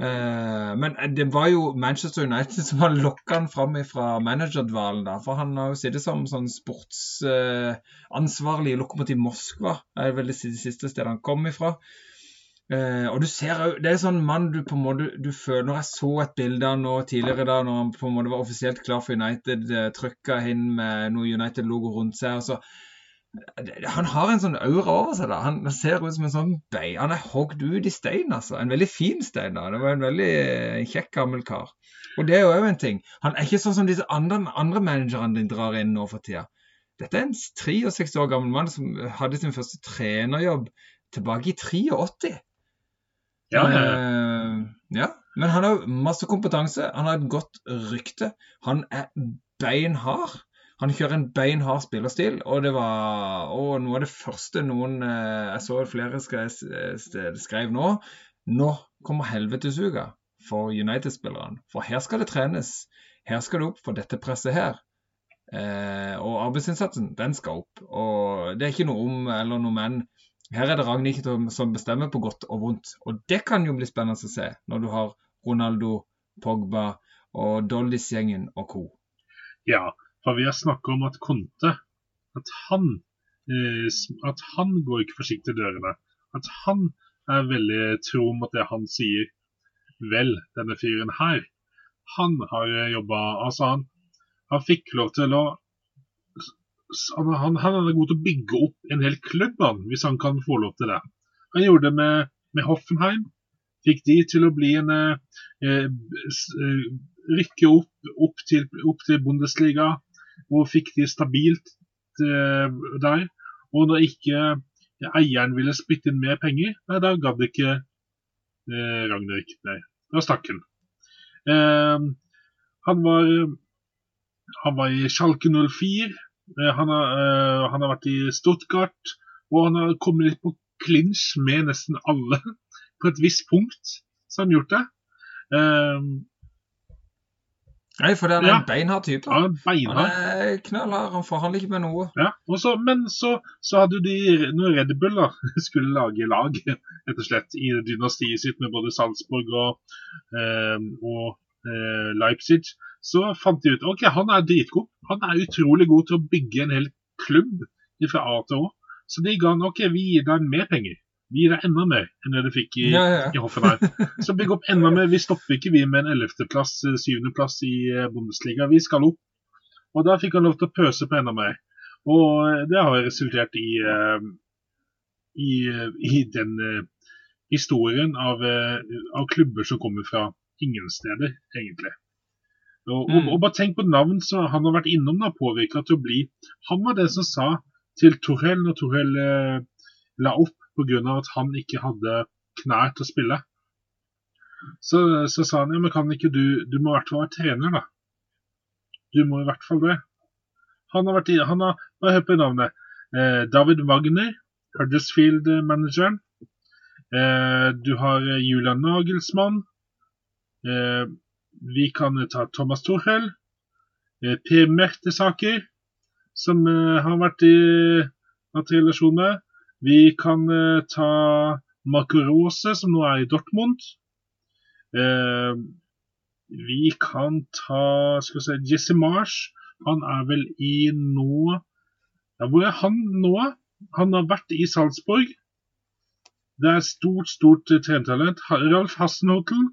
Eh, men det var jo Manchester United som har lokka han fram fra managerdvalen, da. For han har jo sittet som sånn sportsansvarlig i Lokomotiv Moskva, Det er vel det siste stedet han kom ifra. Eh, og du ser jo, Det er sånn mann du på en måte du føler Når jeg så et bilde av nå tidligere da, når han på en måte var offisielt klar for United, eh, trykka inn med noe United-logo rundt seg. og så Han har en sånn aura over seg. da, Han ser ut som en sånn bein. Han er hogd ut i stein, altså. En veldig fin stein. da, Det var en veldig eh, kjekk gammel kar. Og det er jo òg en ting. Han er ikke sånn som disse andre, andre managerne dine drar inn nå for tida. Dette er en 63 år gammel mann som hadde sin første trenerjobb tilbake i 83. ja, ja, ja. Eh, ja. Men han har masse kompetanse. Han har et godt rykte. Han er beinhard. Han kjører en beinhard spillerstil, og det var og noe av det første noen eh, Jeg så flere skrev, skrev nå. Nå kommer helvetesuka for United-spillerne. For her skal det trenes. Her skal det opp for dette presset her. Eh, og arbeidsinnsatsen, den skal opp. Og det er ikke noe om eller noe men. Her er det Ragnhild som- bestemmer på godt og vondt. Og det kan jo bli spennende å se når du har Ronaldo, Pogba og Dollys-gjengen og co. ja. For vi har snakka om at Conte at han, eh, at han går ikke forsiktig dørene. At han er veldig tro mot det han sier. Vel, denne fyren her, han har jobba Altså, han, han fikk lov til å han, han, er god til å bygge opp en hel klubb, han, hvis han kan få lov til det. Han gjorde det med, med Hoffenheim. Fikk de til å bli en eh, eh, eh, Rykke opp, opp, til, opp til Bundesliga, og fikk de stabilt eh, der. Og når ikke eieren ville spytte inn mer penger, nei, da gadd ikke eh, Ragnhild. Nei, da stakk han. Eh, han var han var i Schalke 04. Eh, han, har, eh, han har vært i Stuttgart. Og han har kommet litt på klinsj med nesten alle. På et visst punkt så har han gjort det. Nei, for det er Ja. en beinhard type. Ja, beinhard. Han er knallhard. Han forhandler ikke med noe. Ja, så, men så, så hadde de når Red Bull da, skulle lage lag rett og slett i dynastiet sitt med både Salzburg og, eh, og eh, Leipzig, så fant de ut ok, han er dritgod. Han er utrolig god til å bygge en hel klubb fra A til Å. Så de ga han ok, vi gir deg mer penger. Vi gir deg enda mer enn det du fikk i, Ja, ja. i Hoffenheim. Så bygg opp enda mer. Vi stopper ikke vi med en 11.-plass, 7.-plass i eh, Bundesliga. Vi skal opp. Og da fikk han lov til å pøse på enda mer. Og eh, det har resultert i, eh, i, eh, i den eh, historien av, eh, av klubber som kommer fra ingen steder, egentlig. Og, Mm. og, og bare tenk på navn som han har vært innom, da, påvirka til å bli Han var den som sa til Torell når Torell eh, la opp pga. at han ikke hadde knær til å spille. Så, så sa han ja, men kan ikke du Du må i hvert fall være trener, da. Du må i hvert fall det. Han har vært i han har, Bare hør på navnet. Eh, David Wagner, Huddersfield-manageren. Eh, du har eh, Julian Nagelsmann. Eh, vi kan ta Thomas Thorhell. Eh, Per Mertesaker, som eh, har vært i hatt relasjon med. Vi kan eh, ta Marco Rose, som nå er i Dortmund. Eh, vi kan ta skal vi se, Jesse Marsh. Han er vel i nå ja, Hvor er han nå? Han har vært i Salzburg. Det er stort, stort eh, trenertalent. Ralf Hassenhotel.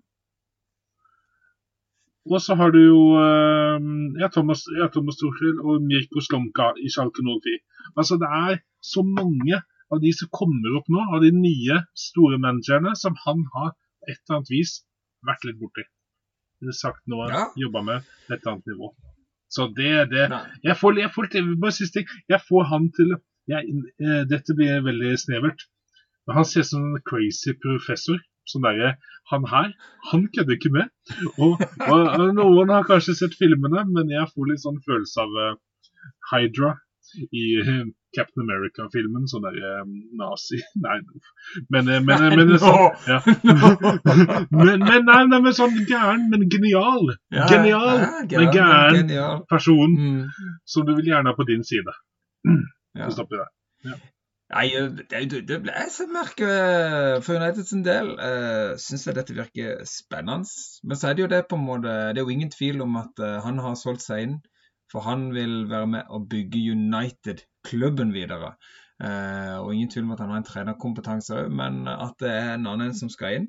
Og så har du jo eh, ja, Thomas, ja, Thomas Tuchel og Mirko Slomka i Schalke 04. Altså, det er så mange av de som kommer opp nå, av de nye store managerne, som han har på et eller annet vis vært litt borti. Eller sagt noe, Ja. jobba med et annet nivå. Så det, er det Nei. jeg får, jeg får, bare siste ting. Jeg får han til jeg, eh, Dette blir veldig snevert. Men han ser ut som en crazy professor. Sånn derre Han her, han kødder ikke med. Og, og, og noen har kanskje sett filmene, men jeg får litt sånn følelse av eh, Hydra i eh, Captain America-filmen. Sånn derre nazi Nei, men, eh, men, men, men sånn, ja. men, men, nei, nei, men sånn gæren, men genial Ja, Genial, ja, men gæren. Genial. person Mm. som du vil gjerne ha på din side. Ja. Så stopper vi der. Nei, det, det, ble jeg som merker for for Uniteds del. Uh, Syns jeg dette virker spennende. Men så er det jo det på en måte Det er jo ingen tvil om at eh, han har solgt seg inn. For han vil være med å bygge United-klubben videre. Eh, og ingen tvil om at han har en trenerkompetanse òg, men at det er en annen som skal inn.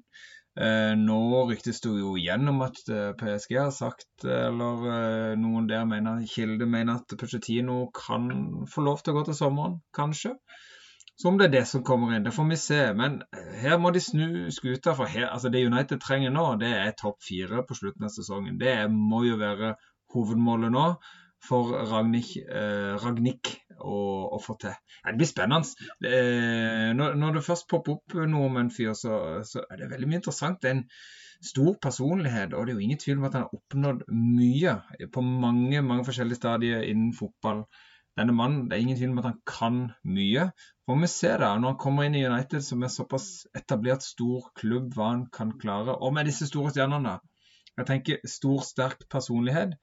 Eh, nå ryktes det jo igjen om at eh, PSG har sagt, eller noen der mener, Kilde mener at Pochettino kan få lov til å gå til sommeren, kanskje. Så om det er det som kommer inn, det får vi se. Men her må de snu skuta. For her, altså det United trenger nå, det er topp fire på slutten av sesongen. Det må jo være hovedmålet nå for Ragnhild, eh, å, å få til. Det blir spennende. Eh, når, når det først popper opp noe om en fyr, så, så er det veldig mye interessant. Det er en stor personlighet, og det er jo ingen tvil om at han har oppnådd mye på mange, mange forskjellige stadier innen fotball. Denne mannen, det er ingen tvil om at han kan mye. Får vi se da, når han kommer inn i United, som er såpass etablert stor klubb, hva han kan klare. Og med disse store stjernene. Jeg tenker stor, sterk personlighet.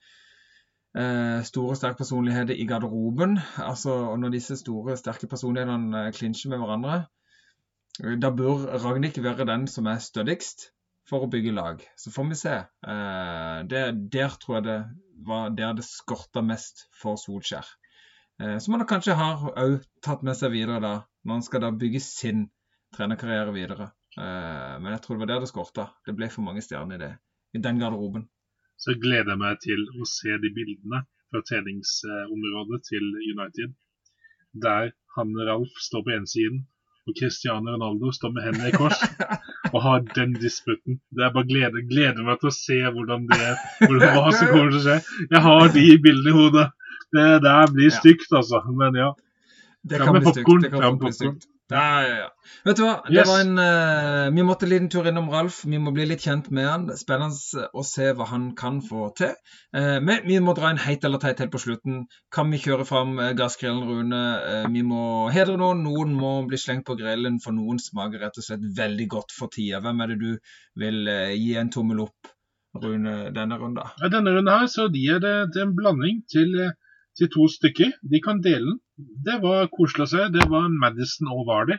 Eh, store, sterke personligheter i garderoben. Altså, og når disse store, sterke personlighetene eh, klinsjer med hverandre, eh, da bør Ragnhild være den som er stødigst for å bygge lag. Så får vi se. Eh, det, der tror jeg det var der det skorta mest for Solskjær. Eh, som han kanskje har òg tatt med seg videre da, når han skal da bygge sin trenerkarriere videre. Eh, men jeg tror det var der det skorta. Det ble for mange stjerner i det, i den garderoben. Så gleder jeg meg til å se de bildene fra treningsområdet til United. Der han Ralf står på ene siden, og Cristiano Ronaldo står med hendene i kors og har den disputten. Det er bare glede, gleder meg til å se hvordan det, hvordan, hva som kommer til å skje. Jeg har de bildene i hodet. Det der blir stygt, altså. Men ja. Det kan bli stygt. Det kan fram bli stygt. Ja, ja, ja. Vet du hva? Det var en, uh, vi måtte en liten tur innom Ralf. Vi må bli litt kjent med han. Spennende å se hva han kan få til. Uh, men vi må dra en heit eller teit helt på slutten. Kan vi kjøre fram uh, gassgrillen, Rune? Eh, vi må hedre noen. Noen må bli slengt på grillen, for noen smaker rett og slett veldig godt for tida. Hvem er det du vil eh, gi en tommel opp, Rune, denne runden? Ja, Denne runden her så gir det, det en blanding til, eh, til to stykker. De kan dele den. Det var koselig å se. Det var Madison og Vardy.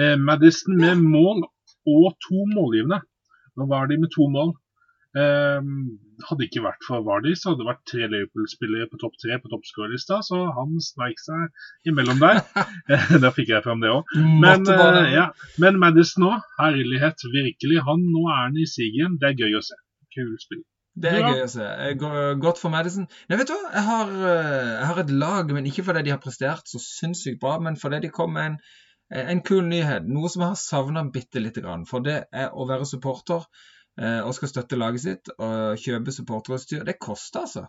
Eh, Madison med mål og to målgivende. Nå var de med to mål. Eh, hadde ikke vært for Vardy, så hadde det vært tre Liverpool-spillere på topp tre på toppskårerlista, så han sneik seg imellom der. Eh, da fikk jeg frem det òg. Men, eh, ja. Men Madison òg, herlighet, virkelig. Han, nå er han i sigen. Det er gøy å se. Kul spill. Det er Ja. gøy å se. Eh, Godt for Madison. Nei, vet du hva? Jeg har, eh, jeg har et lag, men ikke fordi de har prestert så sinnssykt bra, men fordi de kom med en, en kul nyhet. Noe som jeg har savna bitte lite grann. For det er å være supporter eh, og skal støtte laget sitt og kjøpe supporterutstyr, det koster altså.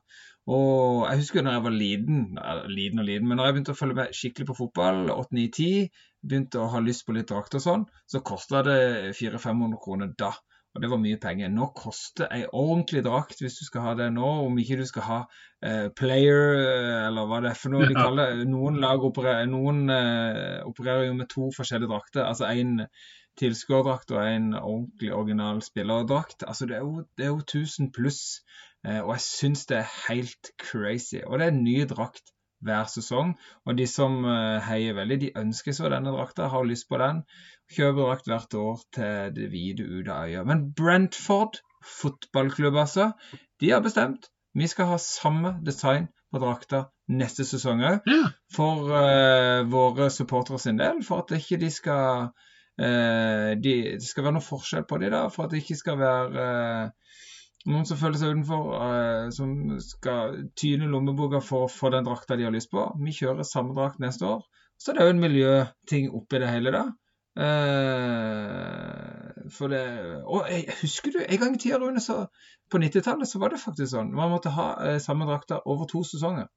Og jeg husker når jeg var liten, eller liten og liten, men når jeg begynte å følge med skikkelig på fotball, 8-9-10, begynte å ha lyst på litt drakt og sånn, så kosta det 400-500 kroner da. Og det var mye penger. Nå koster ei ordentlig drakt, hvis du skal ha det nå, om ikke du skal ha eh, player, eh, eller hva det er for noe de kaller det. Noen lag opererer, noen, eh, opererer jo med to forskjellige drakter. Altså en tilskuerdrakt og en ordentlig original spillerdrakt. Altså det er jo, det er jo 1000 pluss. Eh, og jeg syns det er helt crazy. Og det er en ny drakt hver sesong. Og de som eh, heier veldig, de ønsker seg denne drakta, har lyst på den. Kjøper drakt hvert år til det hvite ut av øya. Men Brentford, fotballklubb altså, de har bestemt vi skal ha samme design på drakta neste sesong òg. For uh, våre supportere sin del. For at ikke de skal uh, de, Det skal være noe forskjell på de da, For at det ikke skal være uh, noen som føler seg utenfor, uh, som skal tyne lommeboka for å få den drakta de har lyst på. Vi kjører samme drakt neste år. Så det er jo en miljøting oppi det hele, da. Uh, for det Og jeg, husker du en gang i tida, Rune, så på 90-tallet så var det faktisk sånn. Man måtte ha uh, samme drakta over to sesonger.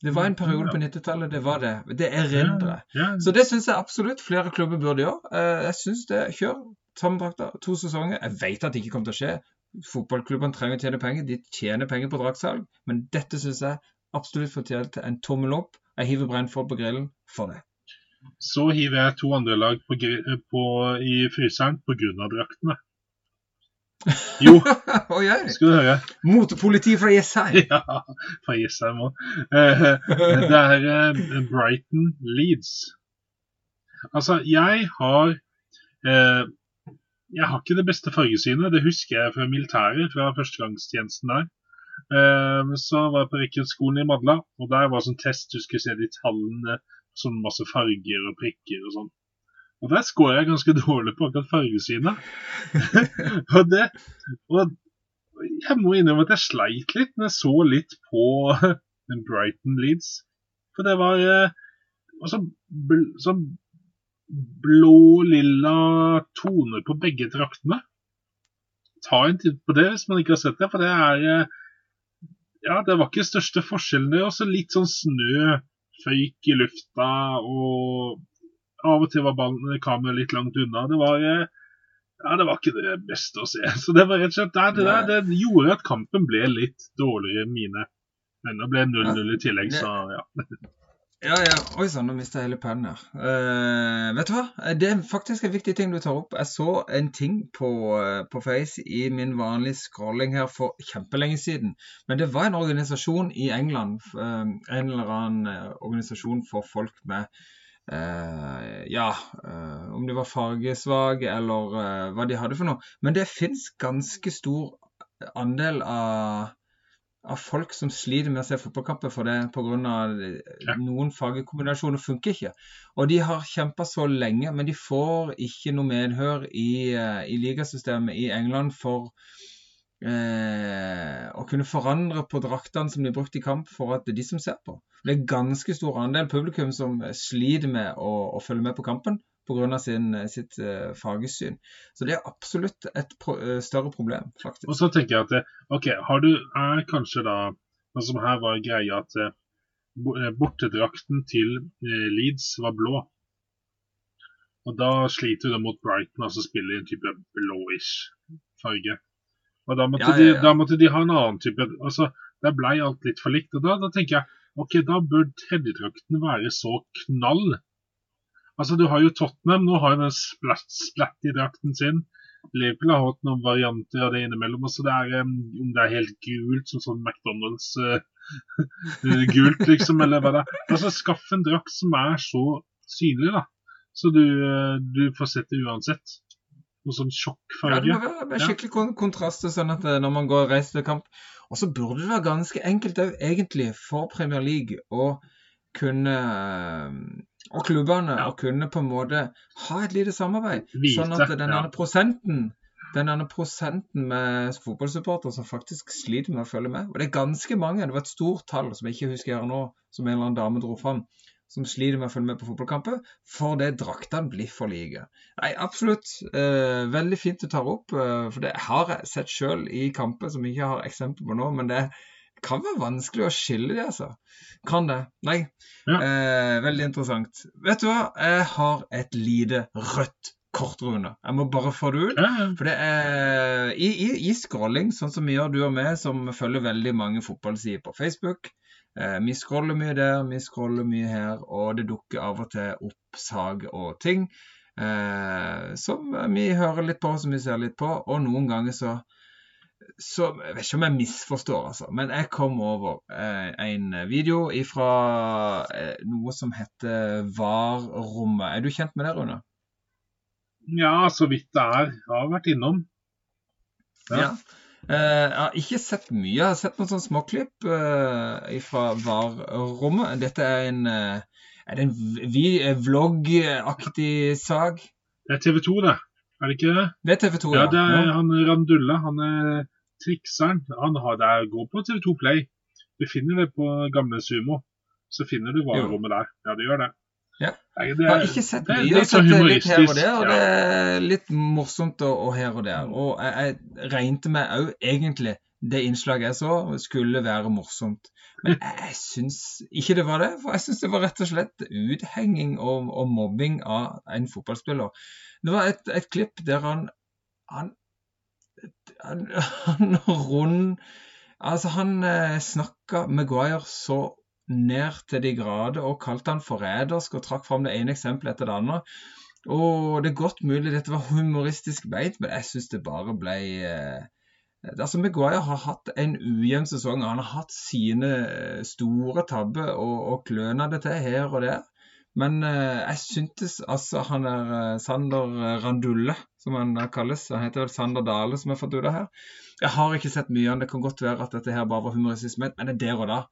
Det var en periode på 90-tallet, det var det. Det erindrer jeg. Ja, Så det syns jeg absolutt flere klubber burde gjøre. Jeg syns det. Kjør drakta to sesonger. Jeg vet at det ikke kommer til å skje. Fotballklubbene trenger å tjene penger. De tjener penger på draktsalg. Men dette syns jeg absolutt fortjener en tommel opp. Jeg hiver Brentford på grillen for det. Så hiver jeg to andre lag på, på, i fryseren pga. draktene. Jo, oh, skal du høre. Motepoliti fra Jessheim. Ja, fra Jessheim òg. Det er eh, Brighton Leeds. Altså, jeg har eh, Jeg har ikke det beste fargesynet. Det husker jeg fra militæret, fra førstegangstjenesten der. Eh, så var jeg på rekruttskolen i Madla, og der var sånn test. Du skulle se de tallene, sånn masse farger og prikker og sånn. Og der scorer jeg ganske dårlig på akkurat fargesynet. og det og jeg må innrømme at jeg sleit litt når jeg så litt på Brighton Leeds. For det var altså, sånn blå-lilla toner på begge draktene. Ta en titt på det hvis man ikke har sett det, for det er eh, Ja, det var ikke største forskjellen. Det er også litt sånn snø, føyk i lufta, og av og til var kameraet litt langt unna. Det var eh, ja, det var ikke det beste å se. Så det var rett og slett der, det, der, det gjorde at kampen ble litt dårligere enn mine. Men det ble 0-0 i tillegg, så ja. Ja, ja. Oi sann, nå mista jeg hele pennen her. Uh, vet du hva? Det er faktisk en viktig ting du tar opp. Jeg så en ting på, eh, på Face i min vanlige scrolling her for kjempelenge siden. Men det var en organisasjon i England, eh, en eller annen eh, organisasjon for folk med uh, Ja, uh, om de var fargesvake eller eh, hva de hadde for noe. Men det fins ganske stor andel av av folk som sliter med å se fotballkamper for det pga. Ja. noen fagkombinasjoner funker ikke. Og de har kjempa så lenge, men de får ikke noe medhør i, eh, i ligasystemet i England for eh, å kunne forandre på draktene som de brukte i kamp, for at det er de som ser på. Det er ganske stor andel publikum som sliter med å, å følge med på kampen pga. sitt uh, fargesyn. Så det er absolutt et pro eh, større problem, faktisk. Og så tenker jeg at eh, OK, har du er kanskje da Sånn som her var greia at eh, eh, bortedrakten til eh, Leeds var blå. Og da sliter du mot Brighton, altså spiller i en type blåish farge. Og da måtte, Ja, ja, ja. De, da måtte de ha en annen type altså Der blei alt litt for likt. Og da, da tenker jeg OK, da bør tredjedrakten være så knall. Altså, du har jo Tottenham, nå har jo den i drakten sin. Liverpool har hatt noen varianter av det innimellom. Altså det er, um, om det er helt gult, som sånn McDonald's uh, gult, liksom, eller hva det er. Altså, skaff en drakt som er så synlig, da. Så du, uh, du får sett det uansett. Noe sånn Ja, det sjokkfarge. må være skikkelig kon til sånn at eh, når man går og reiser til kamp Og så burde det være ganske enkelt òg, egentlig, for Premier League å kunne eh, Og klubbene Ja. å kunne på en måte ha et lite samarbeid. Vite, sånn at den ja. prosenten den andre prosenten med fotballsupportere som faktisk sliter med å følge med. Og det er ganske mange, det var et stort tall som jeg ikke husker her nå, som en eller annen dame dro fram, som sliter med å følge med på fotballkamper fordi draktene blir for like. Nei, absolutt. Eh, veldig fint du tar opp, eh, for det har jeg sett sjøl i kamper som jeg ikke har eksempel på nå. Men det kan være vanskelig å skille de, altså. Kan det. Nei. Ja. Eh, veldig interessant. Vet du hva? Jeg har et lite rødt kort, Rune. Jeg må bare få det ut. Ja. For det er i, i, i scrolling, sånn som vi gjør, du og meg, som følger veldig mange fotballsider på Facebook. Eh, vi scroller mye der, vi scroller mye her, og det dukker av og til opp sag og ting eh, som vi hører litt på, som vi ser litt på. Og noen ganger så så Jeg vet ikke om jeg misforstår, altså, men jeg kom over eh, en video fra eh, noe som heter VAR-rommet. Er du kjent med det, Rune? ja, så vidt det er. Jeg har vært innom. Ja. Ja. Eh, jeg har ikke sett mye. Jeg har sett noen sånne småklipp uh, fra VAR-rommet. Dette er en eh, Er det en eh, vlogg-aktig sak? Det er TV 2, det. Er det ikke det? Det er TV 2, Ja, det er Ja. han Randulla. Han er trikseren. Han har, det er, går på TV 2 Play. Du finner det på gamle Sumo. Så finner du varerommet der. Ja, det gjør det. Ja. Nei, det Jeg er, har ikke sett det er mye. Litt sånn sett det litt her og der, og ja. det er litt morsomt og, og her og der. Og jeg, jeg regnet meg òg egentlig det innslaget jeg så, skulle være morsomt. Men jeg, syns ikke det var det. For jeg syns det var rett og slett uthenging og, og mobbing av en fotballspiller. Det var et, et klipp der han han, han, han rund Altså, han eh, snakka Maguire så ned til de grader og kalte han forrædersk og trakk fram det ene eksempelet etter det andre. Og det er godt mulig dette var humoristisk beit, men jeg syns det bare ble eh, Altså, Maguire har hatt en ujevn sesong. Han har hatt sine eh, store tabber og, og det til her og der. Men eh, jeg syntes altså han er eh, Sander Randulle, som han eh, kalles. Han heter vel Sander Dale, som jeg har fått ut av her. Jeg har ikke sett mye av. Det kan godt være at dette her bare var humoristisk ment, men der og da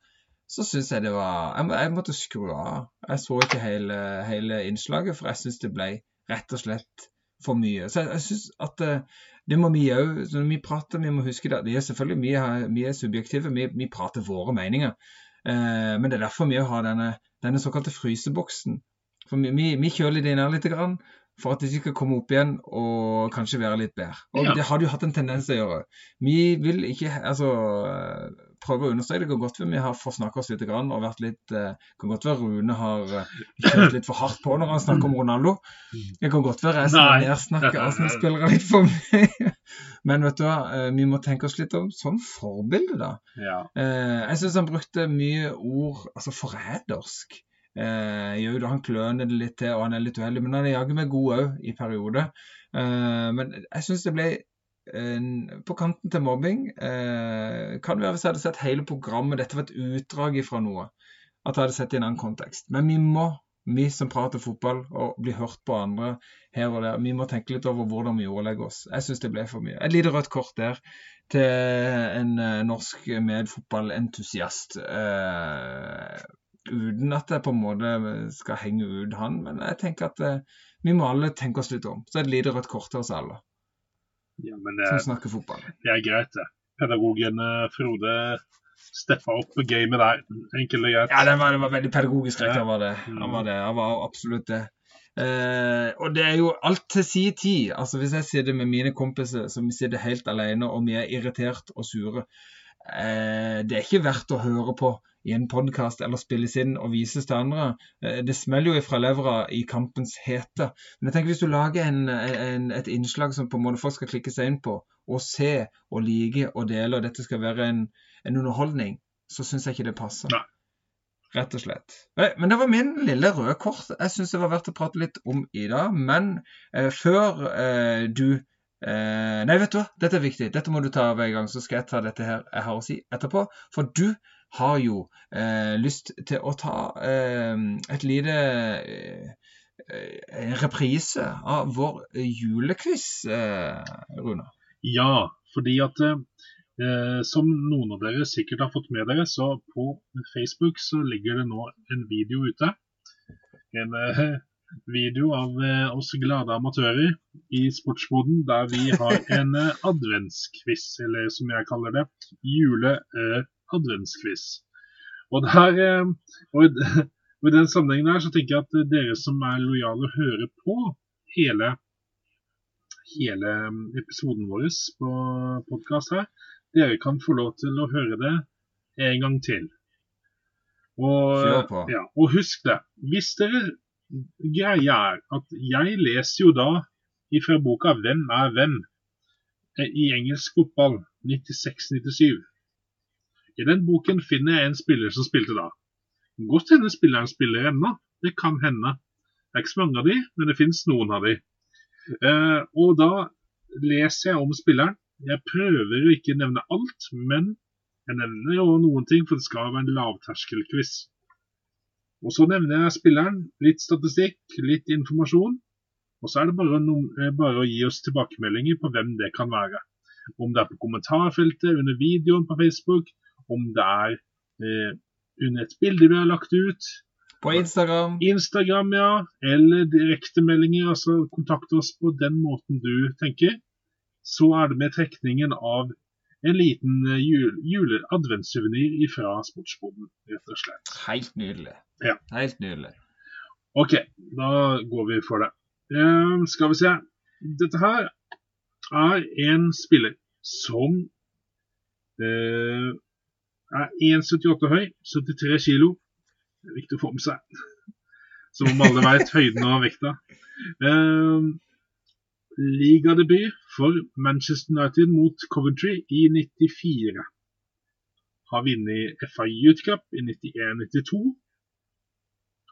så syns jeg det var jeg, må, jeg måtte skru av. Jeg så ikke hele, hele innslaget, for jeg syns det ble rett og slett for mye. Så jeg, jeg syns at eh, det må vi òg Når vi prater, vi må huske det. Det er selvfølgelig vi er, vi er subjektive. Vi, vi prater våre meninger. Eh, men det er derfor vi har denne, denne såkalte fryseboksen. For vi, vi, vi kjøler det ned litt grann, for at de skal komme opp igjen og kanskje være litt bedre. Og Ja. det har jo hatt en tendens til å gjøre. Vi vil ikke altså prøve å understreke. Det kan godt være vi har forsnakka oss litt grann, og vært litt eh, kan godt være Rune har eh, kjørt litt for hardt på når han snakker om Ronaldo. Det kan godt være jeg snakker Nei. Arsenal-spillere litt for mye. Men vet du hva, eh, vi må tenke oss litt om som forbilde, da. Ja. Jeg syns han brukte mye ord altså forrædersk. Eh, jo, han kløner det litt til, og han er litt uheldig, men han er jaggu meg god òg i perioder. Eh, men jeg syns det ble på kanten til mobbing. Eh, kan være hvis jeg hadde sett hele programmet, dette var et utdrag ifra noe, at jeg hadde sett det i en annen kontekst. Men vi må, vi som prater fotball og blir hørt på andre her og der, vi må tenke litt over hvordan vi ordlegger oss. Jeg syns det ble for mye. Et lite rødt kort der til en eh, norsk medfotballentusiast. Eh, uten at jeg på en måte skal henge ut han, men jeg tenker at eh, vi må alle tenke oss litt om. Så et lite rødt kort til oss alle ja, men det som er, snakker fotball. det er greit, det. Pedagogen eh, Frode steppa opp gamet der. Enkelt og greit. Ja, det var, det var veldig pedagogisk rett. Han var det. Mm. Han var det. Han var absolutt det. Eh, og det er jo alt til sin tid. Altså Hvis jeg sitter med mine kompiser som sitter helt alene, og vi er irritert og sure eh, Det er ikke verdt å høre på i en podkast eller spilles inn og vises til andre. Eh, det smeller jo ifra levra i kampens hete. Men jeg tenker hvis du lager en, en, et innslag som på en måte folk skal klikke seg inn på, og se og like og dele, og dette skal være en, en underholdning, så syns jeg ikke det passer. Nei. Rett og slett. Men det var min lille røde kort. Jeg syns det var verdt å prate litt om i dag. Men eh, før eh, du eh, Nei, vet du hva, dette er viktig. Dette må du ta hver gang, så skal jeg ta dette her jeg har å si etterpå. For du har jo eh, lyst til å ta eh, et lite eh, eh, reprise av vår julequiz, eh, Rune. Ja, fordi at eh, som noen av dere sikkert har fått med dere, så på Facebook så ligger det nå en video ute. En video av oss glade amatører i sportsboden der vi har en adventsquiz, eller som jeg kaller det, jule-adventsquiz. og der eh, og I den sammenhengen her så tenker jeg at dere som er lojale hører på hele, hele episoden vår på podkast her, dere kan få lov til å høre det en gang til. Og, ja, og husk det. Hvis dere Greia er at jeg leser jo da ifra boka 'Hvem er hvem?' eh, i engelsk fotball 96-97. I den boken finner jeg en spiller som spilte da. Godt hende spilleren spiller ennå. Det kan hende. Det er ikke så mange av de, men det finnes noen av de. Eh, og da leser jeg om spilleren. Jeg prøver å ikke nevne alt, men jeg nevner jo noen ting, for det skal være en lavterskelquiz. Og så nevner jeg spilleren, litt statistikk, litt informasjon. Og så er det bare, no eh, bare å gi oss tilbakemeldinger på hvem det kan være. Om det er på kommentarfeltet, under videoen på Facebook, om det er eh, under et bilde vi har lagt ut, På Instagram. Instagram, ja, eller direktemeldinger, altså kontakt oss på den måten du tenker. Så er det med trekningen av en liten eh, jul, jule fra sportsboden, rett og slett. Helt nydelig. Ja. Helt nydelig. Ok, da går vi for det. Eh, skal vi se. Dette her er en spiller som eh, er 1,78 høy, 73 kilo. Det er viktig å få med seg. Som om alle vet høyden og vekta. Eh, Ligadebut for Manchester United mot Coventry i 94. Har vunnet FA Youth Cup i 91-92.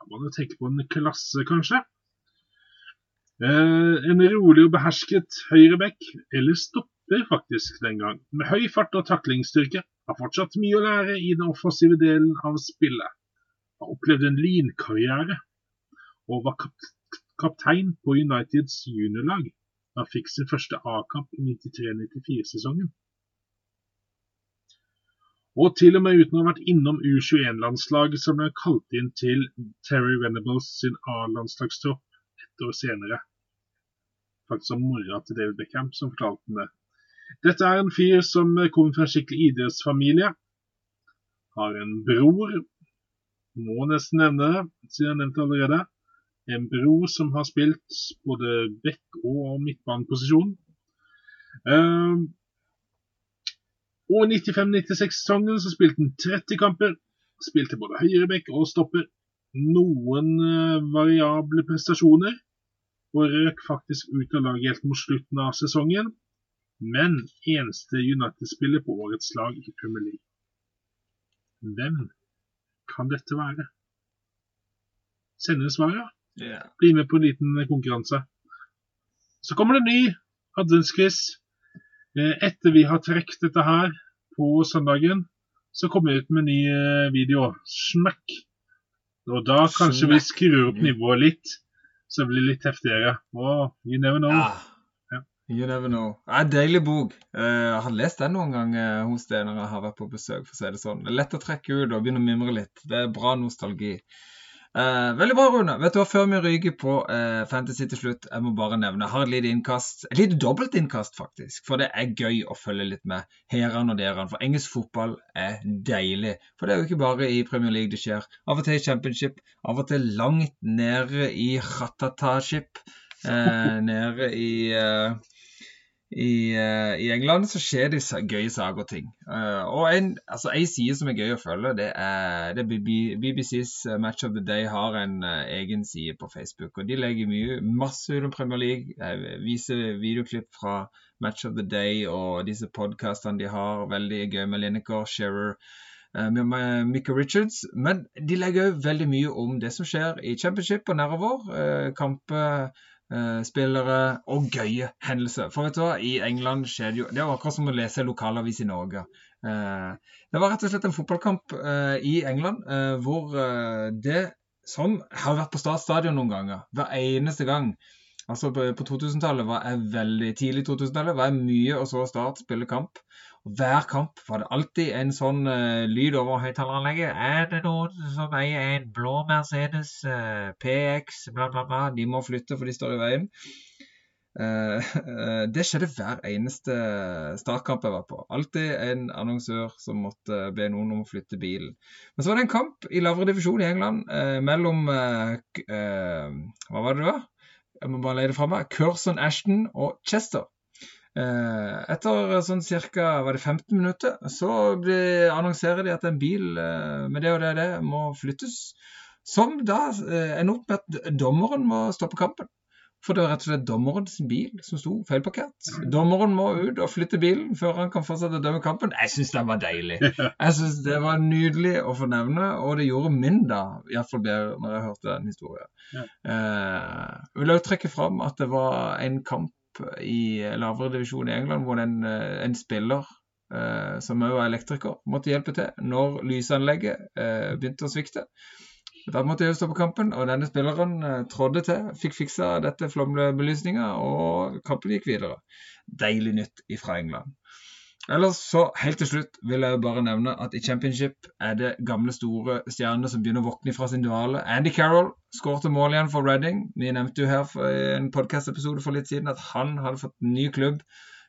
Kan man jo tenke på en klasse, kanskje. Eh, en rolig og behersket høyreback, eller stopper faktisk den gang, med høy fart og taklingsstyrke. Har fortsatt mye å lære i den offensive delen av spillet. Har opplevd en linkarriere, og var kap kaptein på Uniteds juniorlag. Da han fikk sin første A-kamp i 93-94-sesongen. Og til og med uten å ha vært innom U21-landslaget, som ble kalt inn til Terry Venables sin A-landslagstropp ett år senere. Faktisk som mora til David Beckham som fortalte om det. Dette er en fyr som kommer fra en skikkelig idrettsfamilie. Har en bror, må nesten nevne det, siden jeg nevnte allerede. En bror som har spilt både back- og midtbaneposisjon. Uh, og i 95-96-sesongen så spilte han 30 kamper. Spilte både høyrebekk og stopper. Noen uh, variable prestasjoner. Og røk faktisk ut av laget helt mot slutten av sesongen. Men eneste United-spiller på årets lag i Premier League. Hvem kan dette være? Send svaret. Ja. Bli med på en liten konkurranse. Så kommer det en ny adventsquiz. Eh, Etter vi har trukket dette her på søndagen, så kommer vi ut med en ny eh, video. Smekk. Og da kanskje vi skrur opp nivået litt, så det blir litt heftigere. Oh, you never know. Ah, Ja. You never know. Ja, deilig bok. Eh, jeg har lest den noen gang eh, hos deg når jeg har vært på besøk. for å si det sånn. Det er lett å trekke ut og begynne å mimre litt. Det er bra nostalgi. Eh, veldig bra, Rune. Vet du hva, Før vi ryker på eh, Fantasy til slutt, jeg må bare nevne jeg har et lite innkast. Et lite dobbeltinnkast, faktisk. For det er gøy å følge litt med herene og derene. For engelsk fotball er deilig. For det er jo ikke bare i Premier League det skjer. Av og til i Championship, av og til langt nede i Ratataship. Eh, nede i eh, i, eh, I England så skjer det gøye saker og ting. Eh, og en, altså, en side som er gøy å følge, det er, det er BBCs eh, Match of the Day har en egen side på Facebook. og De legger mye, masse om Premier League. viser videoklipp fra Match of the Day og disse podkastene de har. Veldig gøy med Lineker, Shearer. Micah Richards, men de legger òg veldig mye om det som skjer i championship og nedover. Kamper, spillere og gøye hendelser. For vet du hva, i England skjer det jo Det er akkurat som å lese lokalavis i Norge. Eh, det var rett og slett en fotballkamp eh, i England eh, hvor eh, det som har vært på Start stadion noen ganger, hver eneste gang. Altså på 2000-tallet var jeg veldig tidlig 2000-tallet var jeg mye og så Start spille kamp. Og Hver kamp var det alltid en sånn uh, lyd over høyttaleranlegget. Er det noen som eier en blå Mercedes uh, PX, bla, bla, bla? De må flytte, for de står i veien. Uh, eh, det skjedde hver eneste startkamp jeg var på. Alltid en annonsør som måtte be noen om å flytte bilen. Men så var det en kamp i lavere divisjon i England eh, mellom eh, eh, Hva var det det var? Jeg må bare leie det fra meg. Curson Ashton og Chester. Eh, etter sånn ca. 15 minutter så annonserer de at en bil eh, med det og det og det må flyttes. Som da eh, ender opp med at dommeren må stoppe kampen. For det var rett og slett dommerens bil som sto feilparkert. Dommeren må ut og flytte bilen før han kan fortsette å dømme kampen. Jeg syns den var deilig. Jeg syns det var nydelig å få nevne, og det gjorde min da iallfall bedre når jeg hørte den historien. Eh, jeg vil også trekke fram at det var en kamp i lavere divisjon i England hvor en, eh, en spiller eh, som også er elektriker, måtte hjelpe til når lysanlegget eh, begynte å svikte. Da måtte jeg jo på kampen, og denne spilleren eh, trådde til, fikk fiksa dette flomlebelysninga, og kampen gikk videre. Deilig nytt fra England. Ellers så, helt til slutt, vil jeg bare nevne at i championship er det gamle, store stjerner som begynner å våkne fra sin dvale. Andy Carroll skårte mål igjen for Reading. Vi nevnte jo her i en podcast-episode for litt siden at han hadde fått ny klubb,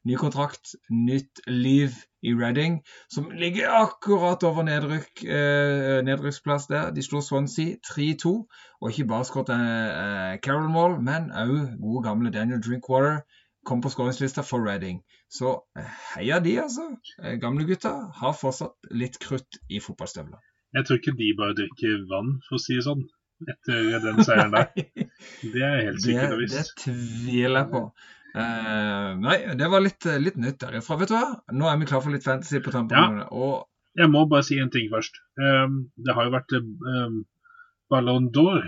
ny kontrakt, nytt liv i Reading, som ligger akkurat over nedrykk, eh, nedrykksplass der. De slo Swansea 3-2, og ikke bare skåret eh, Carroll-mål, men òg gode gamle Daniel Drinkwater kom på skåringslista for Reading. Så eh, heia de, altså. Eh, Gamle gutter, har fortsatt litt krutt i fotballstøvler. Jeg tror ikke de bare drikker vann, for å si det sånn, etter den seieren der. Det er helt Det, sikkert og det tviler jeg på. Eh, nei, det var litt, litt nytt derifra. Vet du hva? Nå er vi klar for litt fantasy på tampen. Ja. Og Jeg må bare si en ting først. Um, det har jo vært um, Ballon d'Or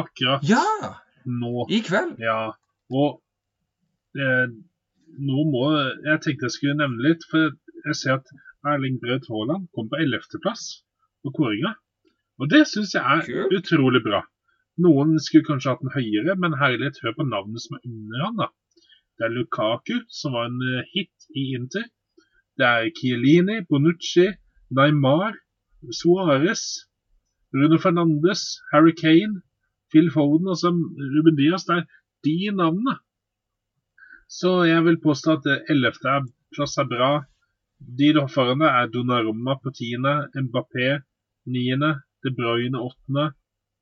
akkurat ja! nå. I kveld. Ja, og eh, nå må Jeg tenkte jeg skulle nevne litt, for jeg ser at Erling Braut Haaland kom på 11.-plass på kåringa. Og det syns jeg er utrolig bra. Noen skulle kanskje hatt den høyere, men herlighet, hør på navnet som er under han, da. Det er Lukaku, som var en eh, hit i Inter. Det er Chiellini, Bonucci, Neymar, Suárez, Bruno Fernandes, Harry Kane, Phil Foden og Ruben Diaz. Det er de navnene. Så jeg vil påstå at det 11. er- plass er bra. De det er Donnarumma på 10., Mbappé 9., De Bruyne 8.,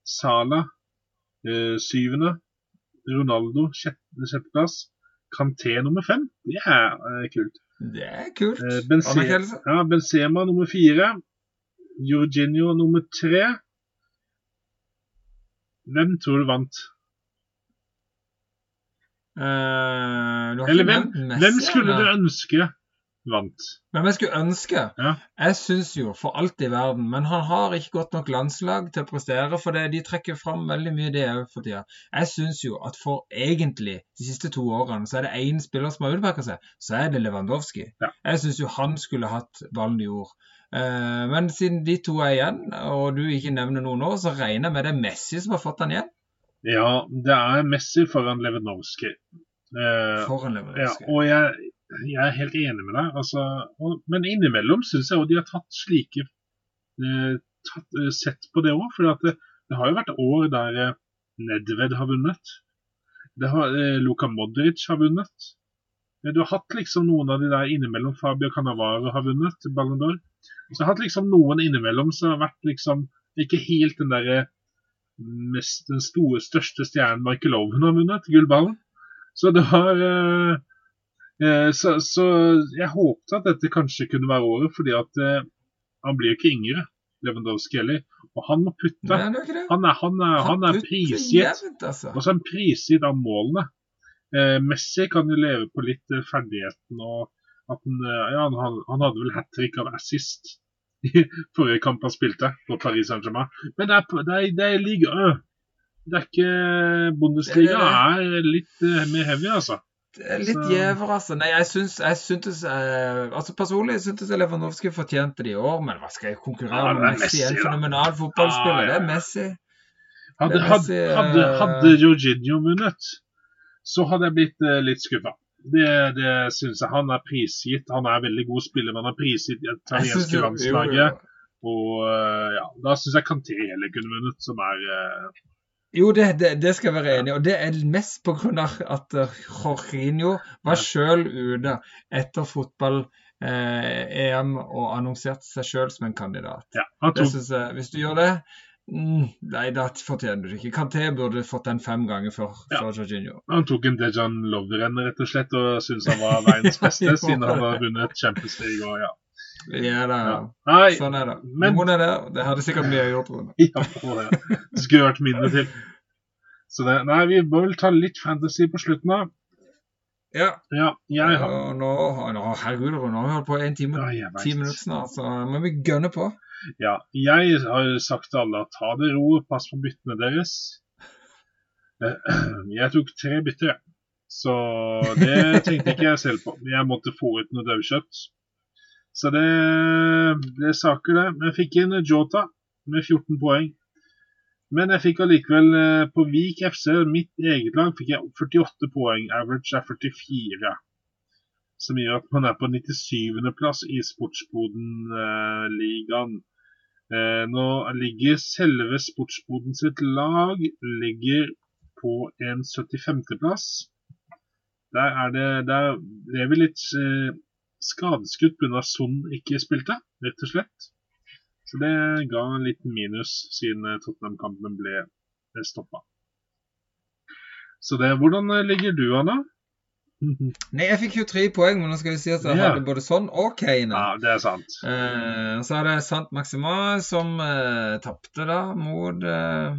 Sala eh, 7., Ronaldo 6. plass. Kanté nummer 5. Det er eh, kult. Det er kult. Eh, Benzema, ja, Benzema nummer 4. Jorginho nummer 3. Hvem tror du vant? Eh, har Eller hvem, hvem skulle du ønske vant? Hvem jeg skulle ønske? Ja. Jeg syns jo for alt i verden, men han har ikke godt nok landslag til å prestere, for det, de trekker fram veldig mye det òg for tida. Jeg syns jo at for egentlig de siste to årene, så er det én spiller som har utmerka seg, så er det Lewandowski. Ja. Jeg syns jo han skulle hatt ballen i jord. Uh, men siden de to er igjen, og du ikke nevner noe nå, så regner jeg med det er Messi som har fått han igjen. Ja, det er Messi foran Lewandowski. Eh, foran Lewandowski. ja, og jeg, jeg er helt enig med deg. Altså, og, men innimellom syns jeg også de har tatt slike eh, tatt, eh, Sett på det òg. For det, det har jo vært år der eh, Nedved har vunnet. Det har, eh, Luka Modric har vunnet. Eh, Du har hatt liksom noen av de der innimellom. Fabio Canavaro har vunnet Ballon d'Or. Så jeg har hatt liksom noen innimellom som har vært liksom ikke helt den derre mest den store, største stjernen Michael Owen har vunnet, gullballen. Så det har eh, eh, så, så jeg håpet at dette kanskje kunne være året, fordi at eh, han blir ikke yngre, Lewandowski heller. Og han må putte. Nei, er. Han er, han er, han er prisgitt. altså. Og så er han prisgitt av målene. Eh, Messi kan jo leve på litt eh, ferdigheten og at han, eh, ja, han, han- han hadde vel hat trick av assist i forrige kamp han spilte på Paris Saint-Germain. Men det er, det er, det er liga. Det er ikke Bundesliga Det er litt eh, mer heavy, altså. Det litt gjever, altså. Nei, jeg syns jeg syntes eh, Altså Personlig syntes jeg Lewandowski fortjente det i år, men hva skal jeg konkurrere Ja, med Messi? En fenomenal fotballspiller. Ja, ja, Det er. Messi. Hadde, hadde, hadde, eh, hadde Jorginho vunnet, så hadde jeg blitt eh, litt skuffa. Det, det syns jeg. Han er prisgitt. Han er veldig god spiller, men han er prisgitt det italienske landslaget. Og eh, ja, da syns jeg Kanté heller kunne vunnet, som er eh, Jo, det, det, det skal jeg være enig i. Og det er mest pga. at eh, Jorginho var sjøl ute etter fotball-EM og annonserte seg sjøl som en kandidat. Ja, tok, jeg, Hvis du gjør det, mm, nei, det fortjener du ikke. Kanté burde fått den fem ganger før, Ja. før Jorginho. han tok en Dejan Lovren rett og slett, og syntes han var verdens beste, siden han har vunnet Champions League. Og, ja. Ja, da, Ja. Nei, Sånn er det. Men- Noen er det. Det hadde sikkert mye gjort. Rune. ja, det det skulle vært mindre til. Så det, nei, vi må vel ta litt fantasy på slutten da. Ja. Ja, jeg har nå, nå, herregud, Rune, nå har vi holdt på en time og ti minutter snart, så må vi gønne på. Ja, jeg har sagt til alle at ta det ro, pass på byttene deres. Eh, Jeg tok tre bytter, så det tenkte ikke jeg selv på. Jeg måtte få ut noe daukjøtt. Så det ble saker, det. Men jeg fikk inn Jota med 14 poeng. Men jeg fikk allikevel eh, på Vik FC, mitt eget lag, fikk jeg 48 poeng. Average er 44. Som gjør at man er på 97. plass i Sportsboden-ligaen. Eh, nå ligger selve Sportsboden sitt lag ligger på en 75. plass. Der er det Der ble vi litt eh, skadeskutt pga. Son ikke spilte, rett og slett. Så det ga en liten minus siden eh, Tottenham-kampen ble stoppa. Så det, hvordan ligger du an, da? Nei, jeg fikk 23 poeng, men nå skal vi si at jeg Ja. hadde både sånn og Kane. Ja, det er sant. Eh, så er det Sant Maxima som eh, tapte da mot eh,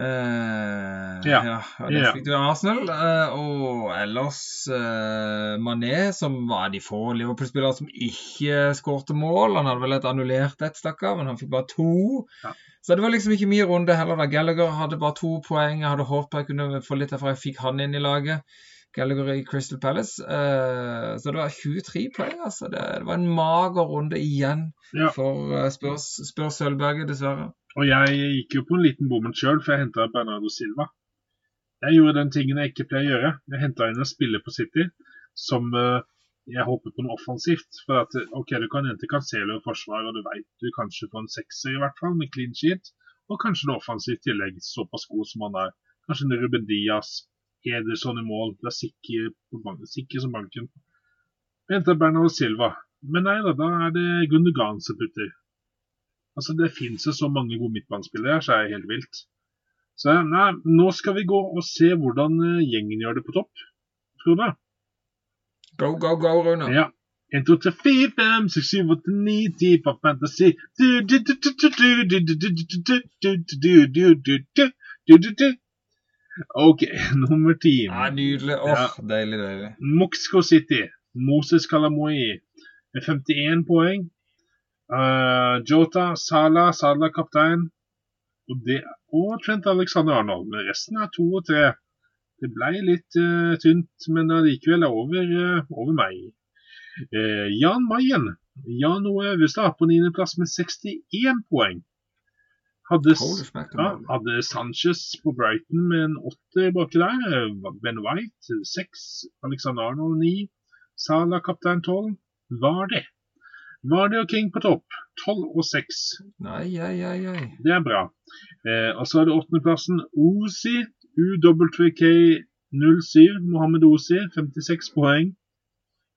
eh, Ja. ja. og det fikk du i Arsenal. Eh, og ellers eh, Mané, som var de få Liverpool-spillere som ikke skårte mål. Han hadde vel et annullert et, stakkar, men han fikk bare to. Ja. Så det var liksom ikke mye runde heller. da. Gallagher hadde bare to poeng. Jeg hadde håpet jeg kunne få litt derfra. Jeg fikk han inn i laget. Gallagher i Crystal Palace. Eh, så det var 23 poeng, altså. Det, var en mager runde igjen Ja. for uh, Spurs, Spurs Sølvberget, dessverre. Og jeg gikk jo på en liten bommert sjøl, for jeg henta Bernardo Silva. Jeg gjorde den tingen jeg ikke pleier å gjøre. Jeg henta inn en spiller på City som eh, jeg håper på noe offensivt. For at ok, du kan hente Cancelo i forsvar, og du veit du kanskje får en sekser i hvert fall, med clean sheet. Og kanskje noe offensivt i tillegg, såpass god som han er. Kanskje en Ruben Diaz, Ederson i mål. Det er sikker, sikker som banken. Jeg henta Bernardo Silva. Men nei da, da er det Gundogan som putter. Altså, Det finnes jo så mange gode midtbanespillere her, så er det helt vilt. Så nei, nå skal vi gå og se hvordan eh, gjengen gjør det på topp. Frode? Go, go, go, Rune. Ja. 1, 2, 3, 4, 5, 6, 7, 8, 9, 10 på Fantasy. Du, Du, du, du, du, du, du, du, du, du, du, du, du, du, du, du, du, du, du, du. OK, nummer ti. Ja, nydelig. Åh, Ja. Deilig, deilig. Moxco City. Moses Kalamoi med 51 poeng. Uh, Jota, Salah, Salah kaptein. Og, det, og Trent Alexander Arnold. Men resten er to og tre. Det ble litt uh, tynt, men allikevel er over, uh, over meg. Jan Mayen. Jan Ove Øverstad på niendeplass med 61 poeng. Hadde, ja, hadde Sanchez på Brighton med en åtter baki der. Ben White seks. Alexander Arnold ni. Salah kaptein tolv. Var det. Var det og King på topp. Tolv og seks. Nei, ei, ei, ei. Det er bra. Eh, og så er det åttendeplassen Ozi. UWK 07. Mohammed Ozi. 56 poeng.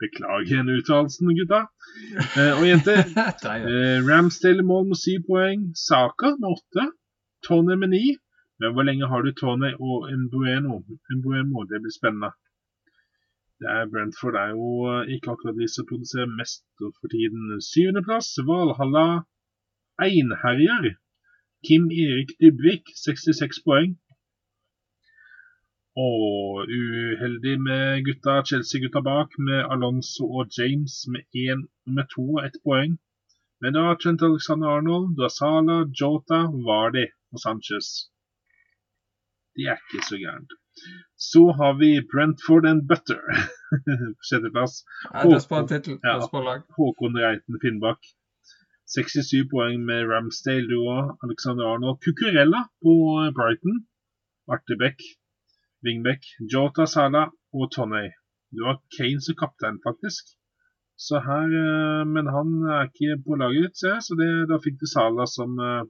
Beklager igjen uttalelsen, gutta. Eh, og jenter. Eh, Ramsdale i mål med syv poeng. Saka med åtte. Tony med ni. Men hvor lenge har du Tony og Mbueno? Mbueno, det blir spennende. Det er Brentford er jo eh, ikke akkurat de som produserer mest for tiden. Syvendeplass, Valhalla Einherjer. Kim Erik Dybvik, 66 poeng. Og uheldig med gutta, Chelsea-gutta bak, med Alonso og James med én med to og ett poeng. Men du har Trent Alexander Arnold, du har Sala, Jota, Vardy og Sanchez. De er ikke så gærent. Så har vi Brentford and Butter. på Sjetteplass. Håkon Reiten Finnbakk. 67 poeng med Ramsdale, du og Alexander Arnold. Cucurella på Brighton. Artebekk. Wingbeck. Jota Sala og Tonney. Du har Kane som kaptein, faktisk. Så her, eh, Men han er ikke på laget ditt, ser jeg, så det, da fikk du Sala som eh,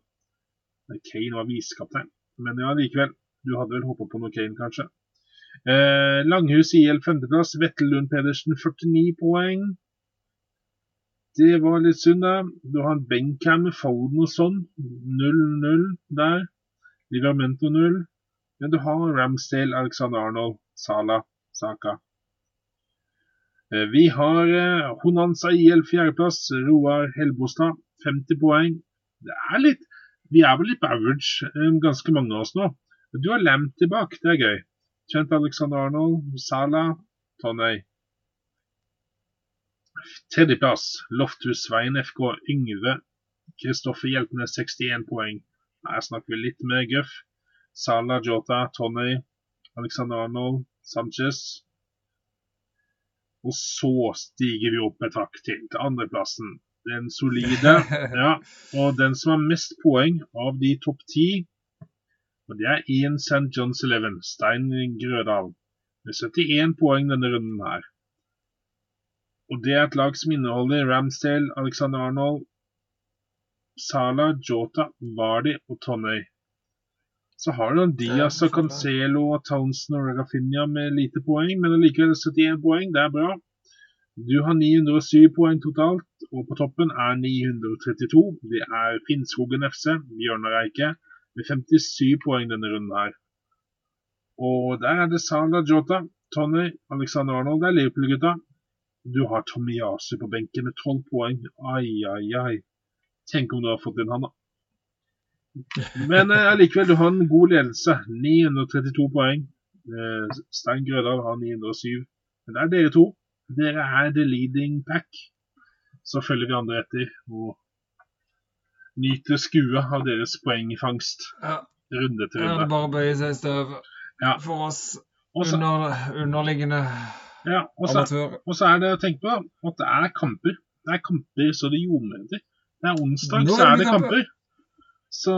Kane var visekaptein. Men ja, likevel. Du hadde vel håpa på noe Kane, kanskje. Eh, Langhus IL femteplass. Vettel Lund Pedersen 49 poeng. Det var litt synd, da. Du har en Benkham, Foden og sånn. 0-0 der. Livramento 0. Men du har Ramsdale, Alexander Arnold, Sala, Saka. Eh, Vi har eh, Honanza IL fjerdeplass. Roar Helbostad 50 poeng. Det er litt Vi er vel litt average, eh, ganske mange av oss nå. Du har Lam tilbake, det er gøy. Kjent Alexander Arnold, Salah, Tonøy. Tredjeplass, Lofthus Svein FK Yngve. Kristoffer Hjeltnes 61 poeng. Her snakker vi litt mer guff. Salah, Jota, Tony, Alexander Arnold, Sanchez. Og så stiger vi opp et hakk til, til andreplassen. Den solide. Ja, og den som har mest poeng av de topp ti, og det er Ian St. John's Eleven, Stein Grødal, med 71 poeng denne runden her. Og det er et lag som inneholder Ramsdale, Alexander Arnold, Salah, Jota, Vardy og Toney. Så har du Diaz og Cancelo og Townsend og Rafinha med lite poeng, men allikevel 71 poeng, det er bra. Du har 907 poeng totalt, og på toppen er 932. Det er Finnskogen FC, Bjørnar Eike, med 57 poeng denne runden her. Og der er det Sala Jota, Tony, Alexander Arnold, det er Liverpool-gutta. Du har Tomiyasu på benken med 12 poeng. Ai, ai, ai. Tenk om du har fått inn han, da. Men eh, allikevel, du har en god ledelse. 932 poeng. Eh, Stein Grødal har 907. Men det er dere to. Dere er the leading pack. Så følger vi andre etter og nyter skue av deres poengfangst. Ja, Runde til ja, runde. bare bøye seg i støv Ja. for oss også, under, underliggende ja, og så- amatører. og så er det å tenke på at det er kamper. Det er kamper så det ljomer etter. Det er onsdag, så er det kamper. Så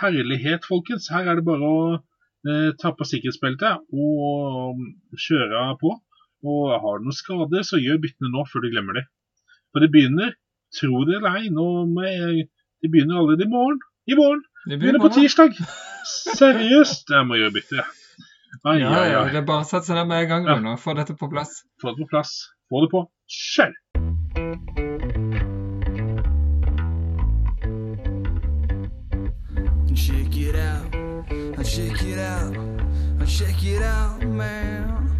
herlighet, folkens. Her er det bare å eh, ta på sikkerhetsbeltet og um, kjøre på. Og har du noen skader, så gjør byttene nå før du glemmer det. For det begynner, tro det eller ei, nå med, det begynner allerede i morgen. I morgen! Det begynner på tirsdag! Seriøst! Jeg må gjøre bytte. Ai, Ja, ja, ja, det er bare å sette seg ned med en gang Ja. Og få dette på plass. Få det på plass. Få det på. Kjør! and shake it out, and shake it out, and shake it out, man.